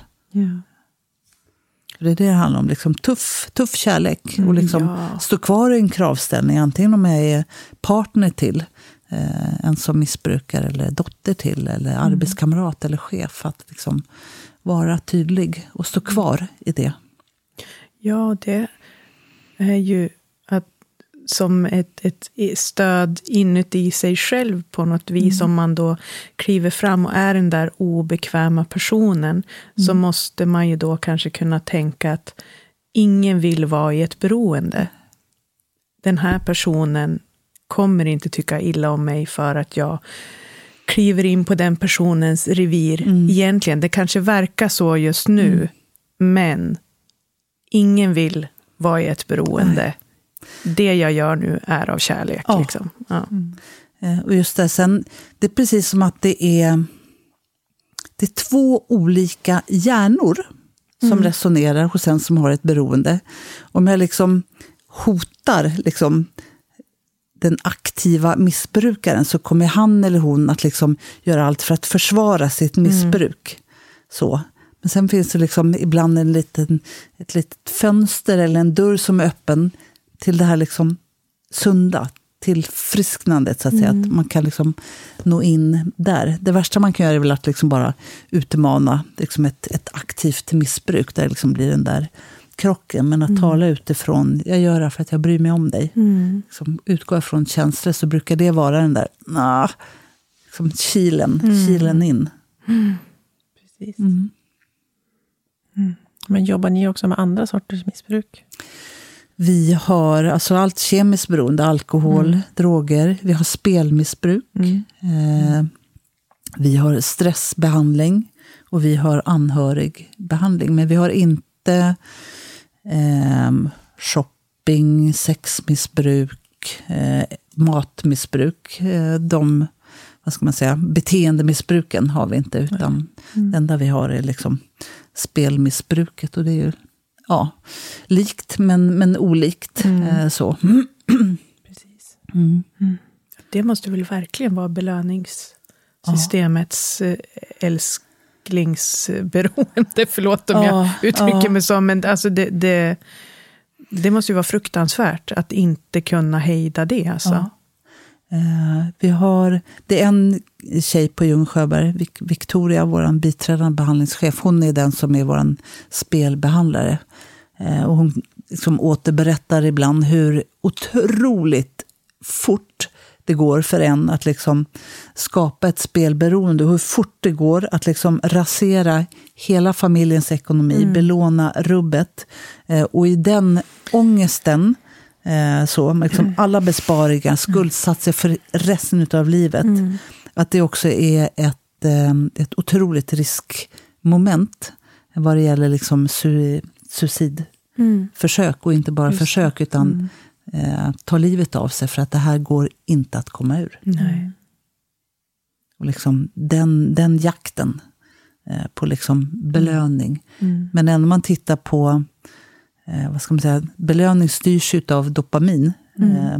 För Det är det det handlar om. Liksom tuff, tuff kärlek. och liksom ja. stå kvar i en kravställning. Antingen om jag är partner till eh, en som missbrukar, eller dotter till, eller arbetskamrat eller chef. Att liksom vara tydlig och stå kvar i det. Ja, det är ju att som ett, ett stöd inuti sig själv på något vis. Om man då kliver fram och är den där obekväma personen. Så måste man ju då kanske kunna tänka att ingen vill vara i ett beroende. Den här personen kommer inte tycka illa om mig för att jag kliver in på den personens revir. Egentligen, det kanske verkar så just nu. Men ingen vill vara i ett beroende. Det jag gör nu är av kärlek. Ja. Liksom. Ja. Eh, Och just det, sen, det är precis som att det är, det är två olika hjärnor som resonerar hos en som har ett beroende. Om jag liksom hotar liksom, den aktiva missbrukaren så kommer han eller hon att liksom göra allt för att försvara sitt missbruk. Så. Men sen finns det liksom ibland en liten, ett litet fönster eller en dörr som är öppen till det här liksom sunda, till frisknandet, så att säga. Att man kan liksom nå in där. Det värsta man kan göra är väl att liksom bara utmana liksom ett, ett aktivt missbruk, där det liksom blir den där krocken. Men att tala utifrån, jag gör det för att jag bryr mig om dig. Liksom utgå ifrån känslor, så brukar det vara den där nah, liksom kilen, kilen in. Precis. Mm. Men jobbar ni också med andra sorters missbruk? Vi har alltså allt kemiskt beroende, alkohol, droger. Vi har spelmissbruk. Eh, vi har stressbehandling och vi har anhörigbehandling. Men vi har inte eh, shopping, sexmissbruk, eh, matmissbruk. Eh, de vad ska man säga, beteendemissbruken har vi inte. Utan det enda vi har är liksom spelmissbruket. Och det är ju ja, likt men, men olikt. Eh, så. Precis. Det måste väl verkligen vara belöningssystemets ja. Älsklingsberoende. Förlåt om Ja, jag uttrycker mig så, men alltså det, det, det måste ju vara fruktansvärt att inte kunna hejda det. Alltså. Eh, vi har, det är en tjej på Ljung Sjöberg, Vic- Victoria, vår biträdande behandlingschef. Hon är den som är vår spelbehandlare. Eh, och hon liksom återberättar ibland hur otroligt fort det går för en att liksom skapa ett spelberoende. Hur fort det går att liksom rasera hela familjens ekonomi, belåna rubbet. Eh, och i den ångesten Eh, så, liksom alla besparingar, skuldsatt sig för resten av livet. Att det också är ett, eh, ett otroligt riskmoment vad det gäller liksom su suicidförsök. Och inte bara försök, utan eh, ta livet av sig. För att det här går inte att komma ur. Nej. Och liksom den, den jakten eh, på liksom belöning. Men när man tittar på, eh, vad ska man säga, belöning styrs av dopamin. Eh,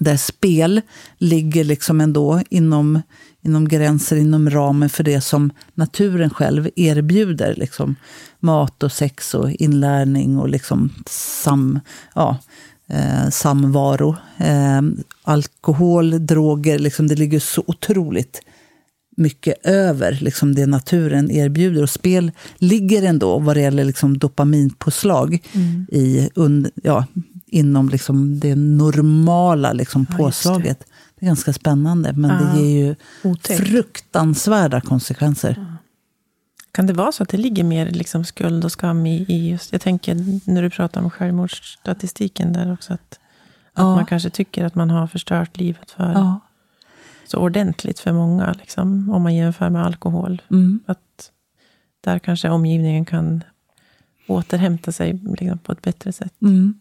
där spel ligger liksom ändå inom, inom gränser, inom ramen för det som naturen själv erbjuder. Liksom mat och sex och inlärning och liksom sam, ja, eh, samvaro. Eh, alkohol, droger, liksom det ligger så otroligt mycket över liksom det naturen erbjuder. Och spel ligger ändå, vad det gäller liksom dopaminpåslag, i, und, ja, inom liksom det normala liksom Ja, påslaget. Det. är ganska spännande, men Ja, det ger ju otäckt. fruktansvärda konsekvenser. Kan det vara så att det ligger mer liksom skuld och skam i, i just... Jag tänker när du pratar om självmordsstatistiken där också. Att, att Ja. man kanske tycker att man har förstört livet för, Ja. så ordentligt för många. Liksom, om man jämför med alkohol. Mm. Att där kanske omgivningen kan återhämta sig liksom, på ett bättre sätt. Mm.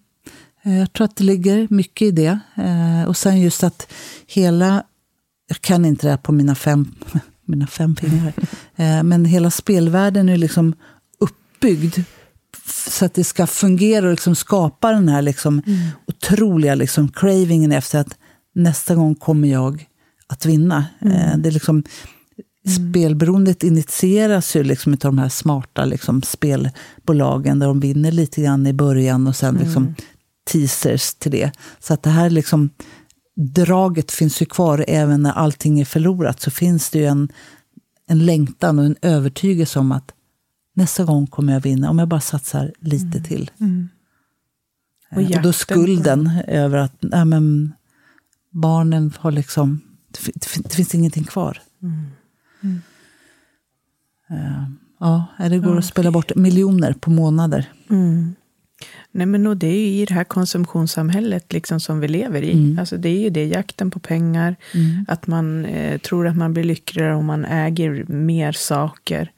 Jag tror att det ligger mycket i det. Eh, Och sen just att hela, jag kan inte det här på mina fem, mina fem fingrar, men hela spelvärlden är liksom uppbyggd så att det ska fungera och liksom skapa den här liksom otroliga liksom cravingen efter att nästa gång kommer jag att vinna. Eh, Det är liksom, Spelberoendet initieras ju liksom av de här smarta liksom spelbolagen där de vinner lite grann i början och sen liksom teasers till det. Så att det här liksom, draget finns ju kvar även när allting är förlorat. Så finns det ju en, en längtan och en övertygelse om att nästa gång kommer jag vinna om jag bara satsar lite till. Och Och, och jakten då skulden över att nej, men, barnen har liksom, det, fin- det, fin- det finns ingenting kvar. Eh, Ja, det går att spela bort miljoner på månader. Mm. Nej, men och det är ju i det här konsumtionssamhället liksom som vi lever i. Alltså det är ju det, jakten på pengar. Att man eh, tror att man blir lyckligare om man äger mer saker.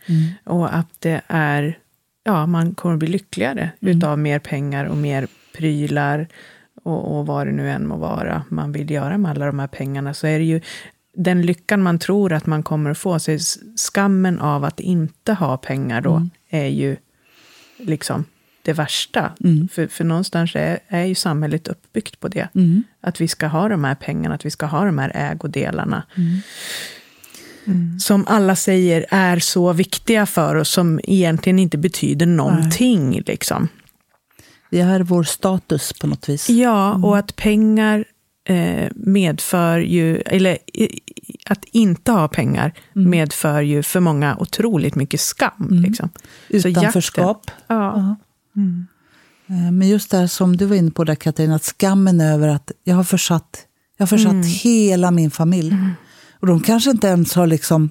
Och att det är, ja, man kommer bli lyckligare utav mer pengar och mer prylar. Och, och vad det nu än må vara man vill göra med alla de här pengarna. Så är det ju den lyckan man tror att man kommer att få. Så skammen av att inte ha pengar då är ju liksom det värsta. För, för någonstans är, är ju samhället uppbyggt på det. Att vi ska ha de här pengarna, att vi ska ha de här ägodelarna. Som alla säger är så viktiga för oss, som egentligen inte betyder någonting. Liksom. Det är vår status på något vis. Ja, och att pengar eh, medför ju, eller att inte ha pengar medför ju för många otroligt mycket skam. Liksom. Så jakten- Utanförskap. Ja. Eh, Men just det här som du var inne på där Katarina, att skammen över att jag har försatt, jag har försatt hela min familj. Och de kanske inte ens har liksom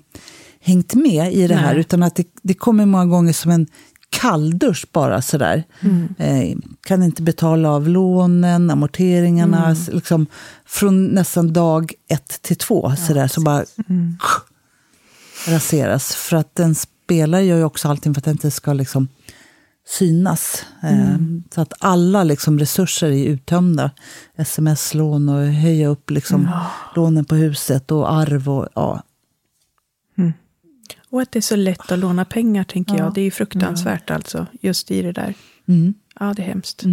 hängt med i det här, Nej. utan att det, det kommer många gånger som en kalldusch bara sådär. Eh, kan inte betala av lånen, amorteringarna, s- liksom, från nästan dag ett till två, sådär, så bara raseras. För att en spelare gör ju också allting för att det inte ska liksom synas. Eh, Så att alla liksom resurser är uttömda. Sms-lån och höja upp liksom lånen på huset och arv. Och, ja. Och att det är så lätt att låna pengar, tänker jag. Det är ju fruktansvärt alltså, just i det där. Mm. Ja, det är hemskt.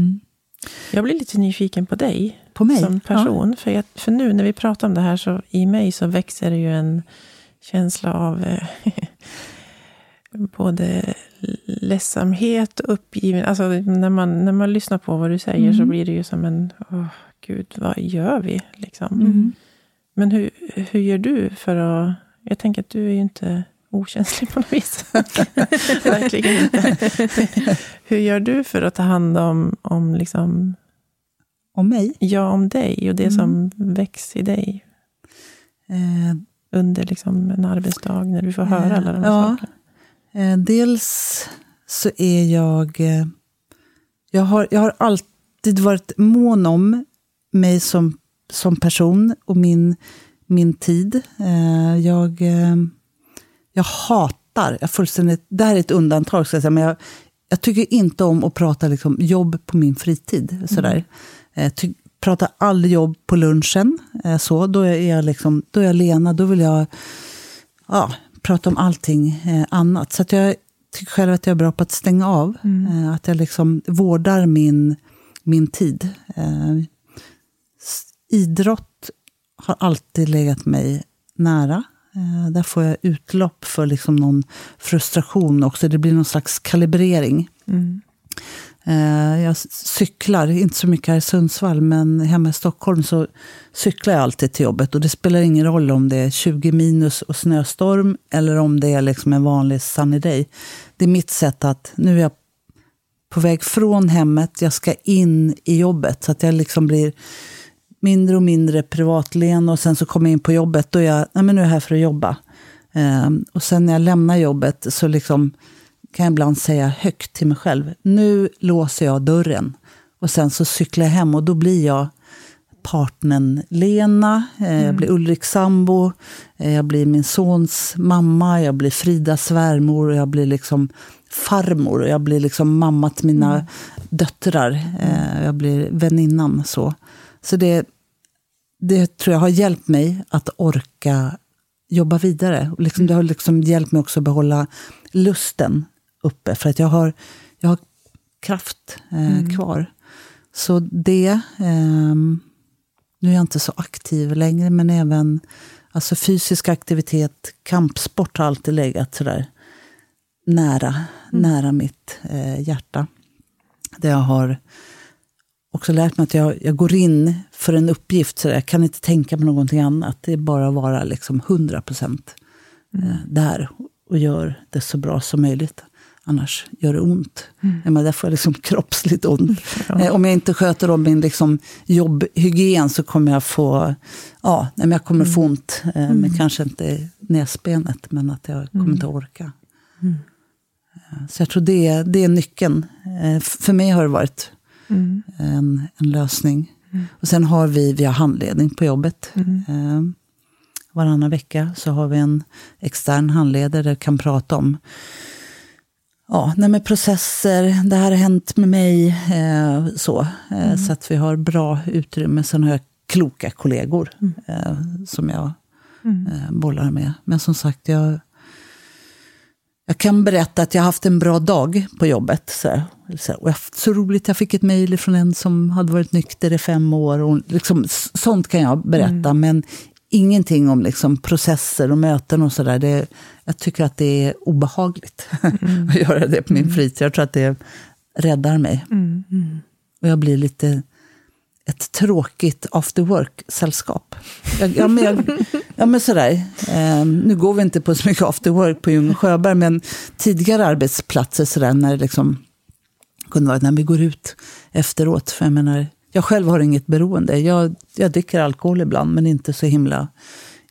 Jag blir lite nyfiken på dig På mig? som person. För, jag, för nu när vi pratar om det här så i mig så växer det ju en känsla av eh, både ledsamhet och uppgiven. Alltså när man, när man lyssnar på vad du säger så blir det ju som en, åh gud, vad gör vi? Liksom. Men hur, hur gör du för att, jag tänker att du är ju inte okänslig på något vis. Verkligen inte. hur gör du för att ta hand om, om liksom, Och mig? ja, om dig och det som väcks i dig Eh, under liksom en arbetsdag när du får höra alla de här ja. sakerna? Eh, dels så är jag... Eh, jag, har, jag har alltid varit mån om mig som, som person och min, min tid. Eh, jag, jag hatar, jag fullständigt, det här är ett undantag, ska jag säga, men jag, jag tycker inte om att prata liksom, jobb på min fritid. Sådär. Mm. Ty, pratar aldrig jobb på lunchen. Så, då, är jag liksom, då är jag Lena, då vill jag ja, prata om allting eh, annat. Så att jag tycker själv att jag är bra på att stänga av. Mm. Eh, att jag liksom vårdar min, min tid. Eh, idrott har alltid legat mig nära. Där får jag utlopp för liksom någon frustration också. Det blir någon slags kalibrering. Mm. Eh, jag cyklar, inte så mycket här i Sundsvall, men hemma i Stockholm så cyklar jag alltid till jobbet. Och det spelar ingen roll om det är 20 minus och snöstorm eller om det är liksom en vanlig sunny day. Det är mitt sätt att, nu är jag på väg från hemmet, jag ska in i jobbet. Så att jag liksom blir mindre och mindre privatlen och sen så kommer jag in på jobbet, då är jag, nej men nu är jag här för att jobba. Eh, och sen när jag lämnar jobbet så liksom kan jag ibland säga högt till mig själv, nu låser jag dörren. Och sen så cyklar jag hem och då blir jag partnern Lena, eh, mm. jag blir Ulriks sambo, eh, jag blir min sons mamma, jag blir Fridas svärmor, jag blir liksom farmor, jag blir liksom mamma till mina mm. döttrar, eh, jag blir väninnan. Så, så det, det tror jag har hjälpt mig att orka jobba vidare. Liksom, det har liksom hjälpt mig också att behålla lusten uppe. För att jag har, jag har kraft eh, mm. kvar. Så det... Eh, nu är jag inte så aktiv längre, men även alltså fysisk aktivitet, kampsport har alltid legat sådär nära, mm. nära mitt eh, hjärta. Det jag har också lärt mig att jag, jag går in för en uppgift, så jag kan inte tänka på någonting annat. Det är bara att vara liksom 100 procent mm. eh, där och gör det så bra som möjligt. Annars gör det ont. Mm. Men där får jag liksom kroppsligt ont. Ja. Eh, om jag inte sköter om min liksom jobbhygien så kommer jag få, ja, jag kommer få mm. ont. Eh, mm. Men kanske inte näsbenet, men att jag kommer mm. inte orka. Mm. Eh, så jag tror det, det är nyckeln. För mig har det varit mm. en, en lösning. Och sen har vi, vi har handledning på jobbet. Varannan vecka så har vi en extern handledare där vi kan prata om ja, nej med processer, det här har hänt med mig. Eh, så eh, mm. så att vi har bra utrymme. Sen har jag kloka kollegor mm. eh, som jag mm. Eh, bollar med. Men som sagt, jag, jag kan berätta att jag har haft en bra dag på jobbet. Så, så, och jag, så roligt, jag fick ett mejl från en som hade varit nykter i fem år. Och liksom, sånt kan jag berätta, mm. men ingenting om liksom processer och möten och sådär. Jag tycker att det är obehagligt mm. att göra det på min mm. fritid. Jag tror att det räddar mig. Mm. mm. Och jag blir lite ett tråkigt after work-sällskap. Ja, men, jag, ja, men sådär. Eh, nu går vi inte på så mycket after work på Ljung Sjöberg, men tidigare arbetsplatser sådär, när det liksom kunde vara när vi går ut efteråt. För jag menar, jag själv har inget beroende. Jag, jag dricker alkohol ibland, men inte så himla,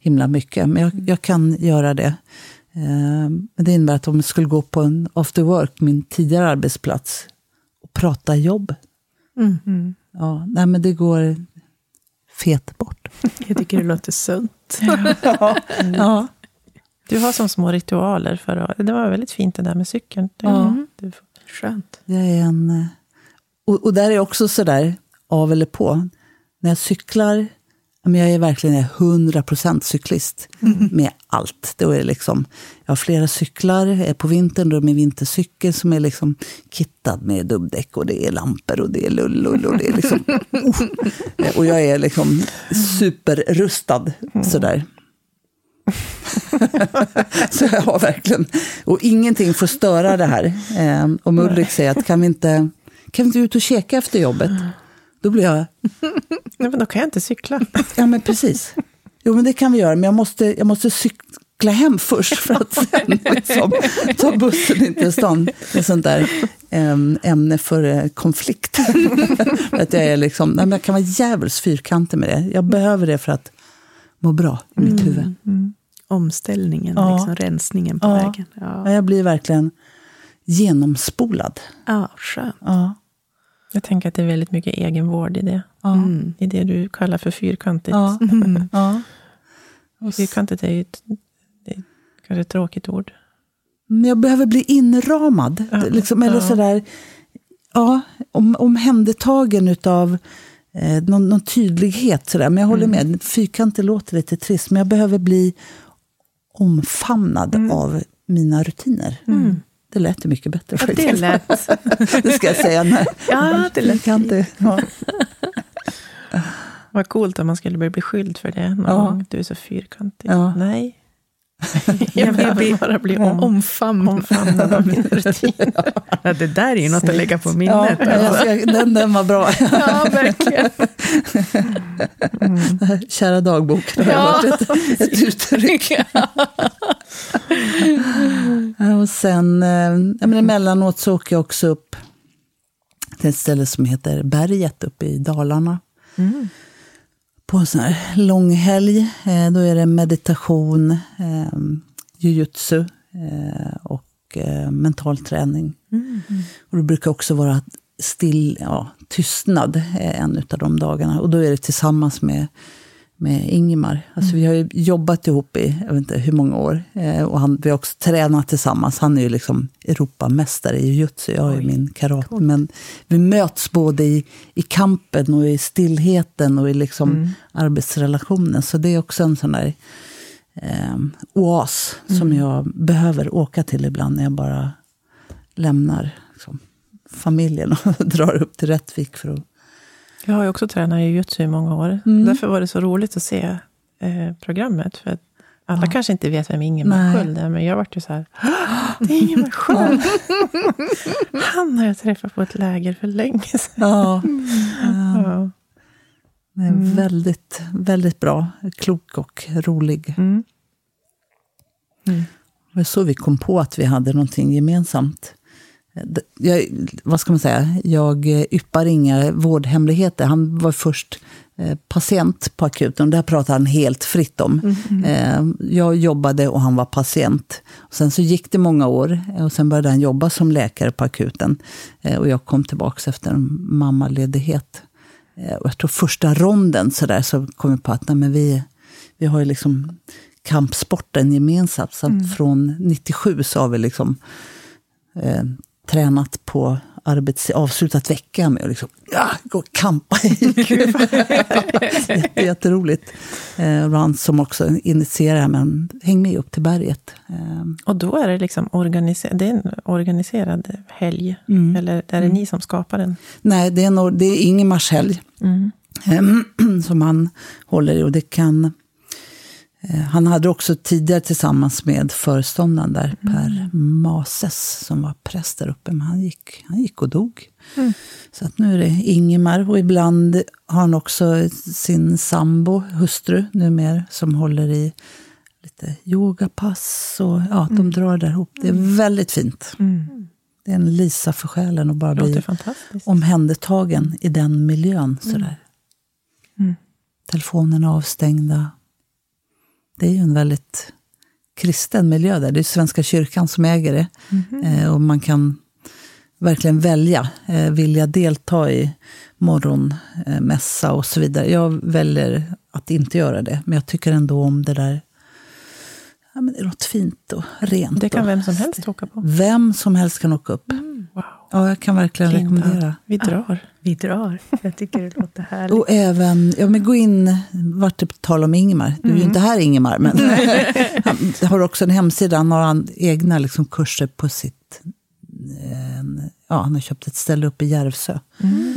himla mycket. Men jag, jag kan göra det. Eh, men det innebär att om jag skulle gå på en after work, min tidigare arbetsplats, och prata jobb. Mm. mm. Ja, nej, men det går fet bort. Jag tycker det låter sunt. ja. ja. Du har som små ritualer. för att, Det var väldigt fint det där med cykeln. Det, ja. det, skönt. Det är en, eh, och, och där är också sådär, av eller på. När jag cyklar, jag är verkligen 100% cyklist mm. med allt. Då är liksom, jag har flera cyklar. På vintern då är det min vintercykel som är liksom kittad med dubbdäck och det är lampor och det är lull och det är liksom... oh. Och jag är liksom superrustad mm. sådär. så jag har verkligen... Och ingenting får störa det här. Ehm, och Mulrik säger att kan vi inte, kan vi inte ut och käka efter jobbet? Då blir jag... Nej, men då kan jag inte cykla. Ja, men precis. Jo, men det kan vi göra, men jag måste, jag måste cykla hem först för att sen liksom, ta bussen in till stan. Det är sånt där äm, ämne för äh, konflikt. att jag, är liksom, nej, men jag kan vara djävulskt fyrkantig med det. Jag behöver det för att må bra i mitt mm, huvud. Mm. Omställningen, ja. liksom, rensningen på ja. vägen. Ja. Jag blir verkligen genomspolad. Ja, skönt. Ja. Jag tänker att det är väldigt mycket egenvård i det. Ja. Mm. I det du kallar för fyrkantigt. Ja. Mm. Ja. Fyrkantigt är ju ett, är kanske ett tråkigt ord. Men jag behöver bli inramad. Ja, liksom, eller ja. sådär, ja, om, omhändertagen utav eh, någon, någon tydlighet. Sådär. Men jag håller Mm. med, fyrkantigt låter lite trist. Men jag behöver bli omfamnad Mm. av mina rutiner. Det lät ju mycket bättre Ja, det lät... det ska jag säga. Nej. Ja, det lät Fyrkantigt, ja. Vad coolt om man skulle bli beskylld för det någon Ja. gång. Du är så fyrkantig. Ja. Nej. Jag Jag vill bli bara bli Ja. om, omfamnad. omfamnad av mina rutiner. Ja, det där är ju något att lägga på Ja, minnet. jag alltså. ska, den, den var bra. Ja, verkligen. Kära dagbok, det har Ja. varit ett, ett uttryck. Ja, Och sen, eh, ja, men emellanåt så åker jag också upp till ett ställe som heter Berget uppe i Dalarna. Mm. På en sån här lång helg. Eh, då är det meditation, eh, jujutsu eh, och mental träning. Och det brukar också vara still, ja, tystnad en av de dagarna. Och då är det tillsammans med, med Ingemar. Alltså vi har ju jobbat ihop i, jag vet inte hur många år. Eh, och han, vi har också tränat tillsammans. Han är ju liksom Europamästare i jujutsu. Jag ju min karate. Men vi möts både i, i kampen och i stillheten och i liksom arbetsrelationen. Så det är också en sån där eh, oas som jag behöver åka till ibland när jag bara lämnar liksom, familjen och drar upp till Rättvik för att... Jag har ju också tränat jujutsu i många år. Mm. Därför var det så roligt att se eh, programmet. För alla Ja. kanske inte vet vem Ingemar. Sköld är, men jag vart ju så här, "Ah, det är Ingemar Sköld! Han har jag träffat på ett läger för länge sedan. Ja, Ja. det är väldigt, väldigt bra. Klok och rolig. Mm. Det var så vi kom på att vi hade någonting gemensamt. Jag, vad ska man säga? Jag eh, yppar inga vårdhemligheter. Han var först eh, patient på akuten. här pratade han helt fritt om. Eh, jag jobbade och han var patient. Och sen så gick det många år och sen började han jobba som läkare på akuten. Och jag kom tillbaka efter en mammaledighet. Och jag tror första ronden så, där, så kom jag på att nej, men vi, vi har ju liksom kampsporten gemensamt. Så att från 97 så har vi liksom eh, tränat på arbets, avslutat veckan med att liksom, ja, gå och kampa i Jätte, Jätteroligt. Eh, han som också här, men häng med upp till berget. Eh, Och då är det liksom organiser- det är en organiserad helg. Mm. Eller är det ni som skapar den? nej, det är, en, det är Ingemars helg. Mm. eh, som han håller i. Och det kan, han hade också tidigare tillsammans med föreståndaren där, Per Mases, som var präst där uppe, men han gick, han gick och dog. Så att nu är det Ingemar, och ibland har han också sin sambo, hustru numera, som håller i lite yogapass. Och, ja, de drar där ihop. Det är väldigt fint. Det är en Lisa för själen att bara bli omhändertagen i den miljön. Sådär. Mm. Telefonerna avstängda. Det är ju en väldigt kristen miljö där. Det är Svenska kyrkan som äger det. Eh, och man kan verkligen välja, eh, vilja delta i morgonmässa och så vidare. Jag väljer att inte göra det, men jag tycker ändå om det där. Ja, men det är något fint och rent. Det kan vem som helst åka på. Vem som helst kan åka upp. Wow. Ja, jag kan verkligen Linda, rekommendera. Vi drar. Vi drar. Jag tycker det låter härligt. Och även, ja men gå in, vart det på tal om Ingemar, du är ju inte här Ingemar, men han har också en hemsida, han har egna liksom kurser på sitt, eh, ja han har köpt ett ställe uppe i Järvsö,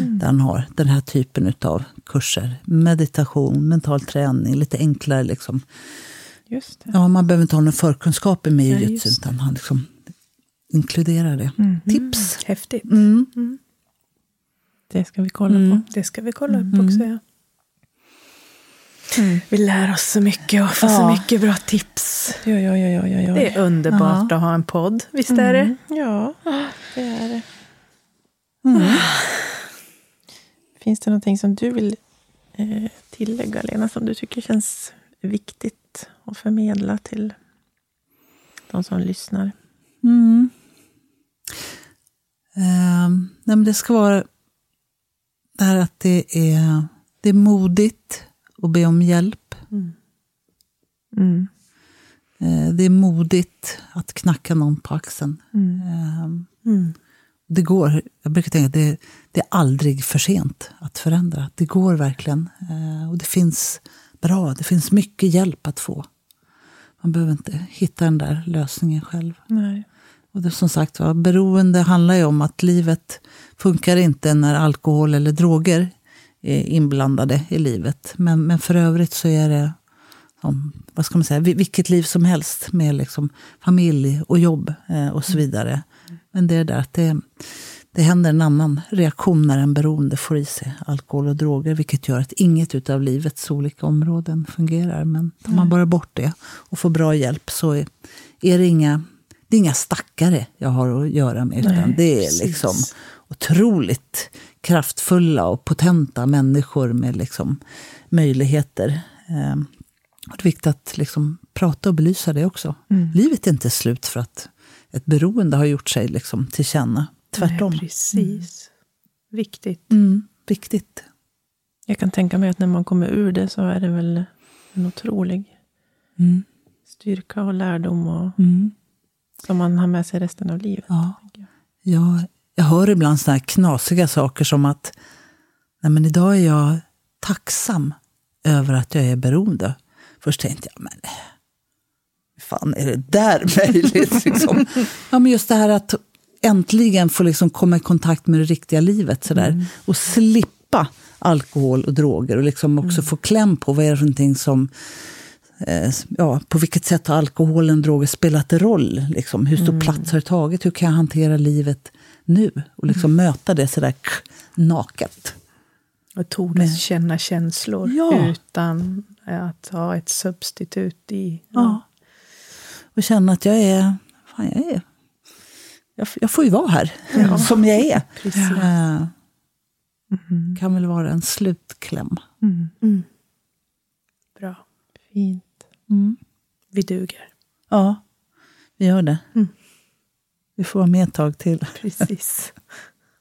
där han har den här typen av kurser. Meditation, mental träning, lite enklare liksom. Just det. Ja, man behöver inte ha någon förkunskaper med Ja, jujutsu, just utan han liksom inkluderar det. Tips! Häftigt. Mm. Det ska vi kolla Mm. på. Det ska vi kolla upp också. Ja. Vi lär oss så mycket och får så Ja. mycket bra tips. Ja, ja, ja, ja, ja, ja. Det är underbart att ha en podd, visst är det? Mm, Ja, det är det. Finns det någonting som du vill eh, tillägga, Lena, som du tycker känns viktigt att förmedla till de som lyssnar? Mm. Ehm, nej, men det ska vara det här att det är, det är modigt att be om hjälp. Mm. Eh, Det är modigt att knacka någon på axeln. Mm. Mm. Det går, jag brukar tänka att det, det är aldrig för sent att förändra. Det går verkligen. Eh, Och det finns bra, det finns mycket hjälp att få. Man behöver inte hitta den där lösningen själv. Nej. Och det, som sagt var, beroende handlar ju om att livet funkar inte när alkohol eller droger är inblandade i livet. Men, men för övrigt så är det som, vad ska man säga, vi- vilket liv som helst med liksom familj och jobb eh, och så vidare. Men det är där att det, det händer en annan reaktion när en beroende får i sig alkohol och droger. Vilket gör att inget utav livets olika områden fungerar. Men tar man bara bort det och får bra hjälp så är, är det inga det är inga stackare jag har att göra med. Utan Nej, det är precis. liksom otroligt kraftfulla och potenta människor med liksom möjligheter. Eh, och det är viktigt att liksom prata och belysa det också. Mm. Livet är inte slut för att ett beroende har gjort sig liksom till känna. Tvärtom. Nej, precis. Viktigt. Mm, viktigt. Jag kan tänka mig att när man kommer ur det så är det väl en otrolig Mm, styrka och lärdom och, mm, som man har med sig resten av livet. ja. jag. Jag, hör ibland såna här knasiga saker som att Nej, men idag är jag tacksam över att jag är beroende. Först tänkte jag, men fan är det där möjligt? liksom. ja, men just det här att äntligen få liksom komma i kontakt med det riktiga livet sådär. och slippa alkohol och droger och liksom också få kläm på vad är det för någonting som eh, ja, på vilket sätt har alkoholen och droger spelat roll? Liksom? Hur stor plats har det tagit? Hur kan jag hantera livet nu? Och liksom möta det sådär naket. Och tordas känna känslor Ja. utan att ha ett substitut i. Ja. Och känna att jag är... Fan, jag, är jag, jag får ju vara här, som jag är. Precis. Eh, kan väl vara en slutkläm. Mm. Mm. Bra. Fint. Vi duger. Ja, vi gör det. Mm. Vi får vara med ett tag till. Precis.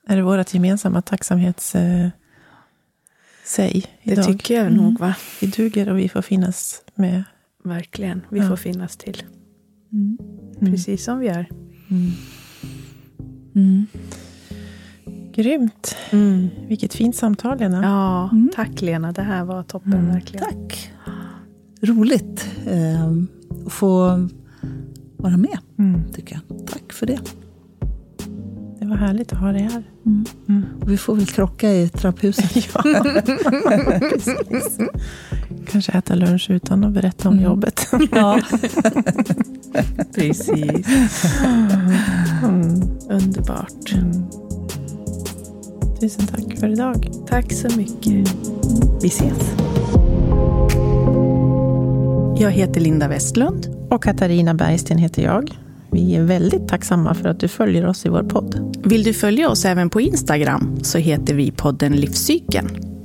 Är det vårt gemensamma tacksamhets... Eh, säg Det idag? tycker jag Mm. nog, va? Vi duger och vi får finnas med. Verkligen. Vi Ja. får finnas till. Mm. Precis som vi är. Mm. Grymt. Vilket fint samtal, Lena. Ja, Mm. tack Lena. Det här var toppen Mm. verkligen. Tack. Roligt eh, att få vara med, Mm. tycker jag. Tack för det. Det var härligt att ha dig här. Och vi får väl krocka i trapphuset. Ja, precis. Kanske äta lunch utan att berätta om Mm. jobbet. Ja. Precis. Mm. Underbart. Tusen tack för idag. Tack så mycket. Vi ses. Jag heter Linda Westlund. Och Katarina Bergsten heter jag. Vi är väldigt tacksamma för att du följer oss i vår podd. Vill du följa oss även på Instagram så heter vi podden Livscykeln.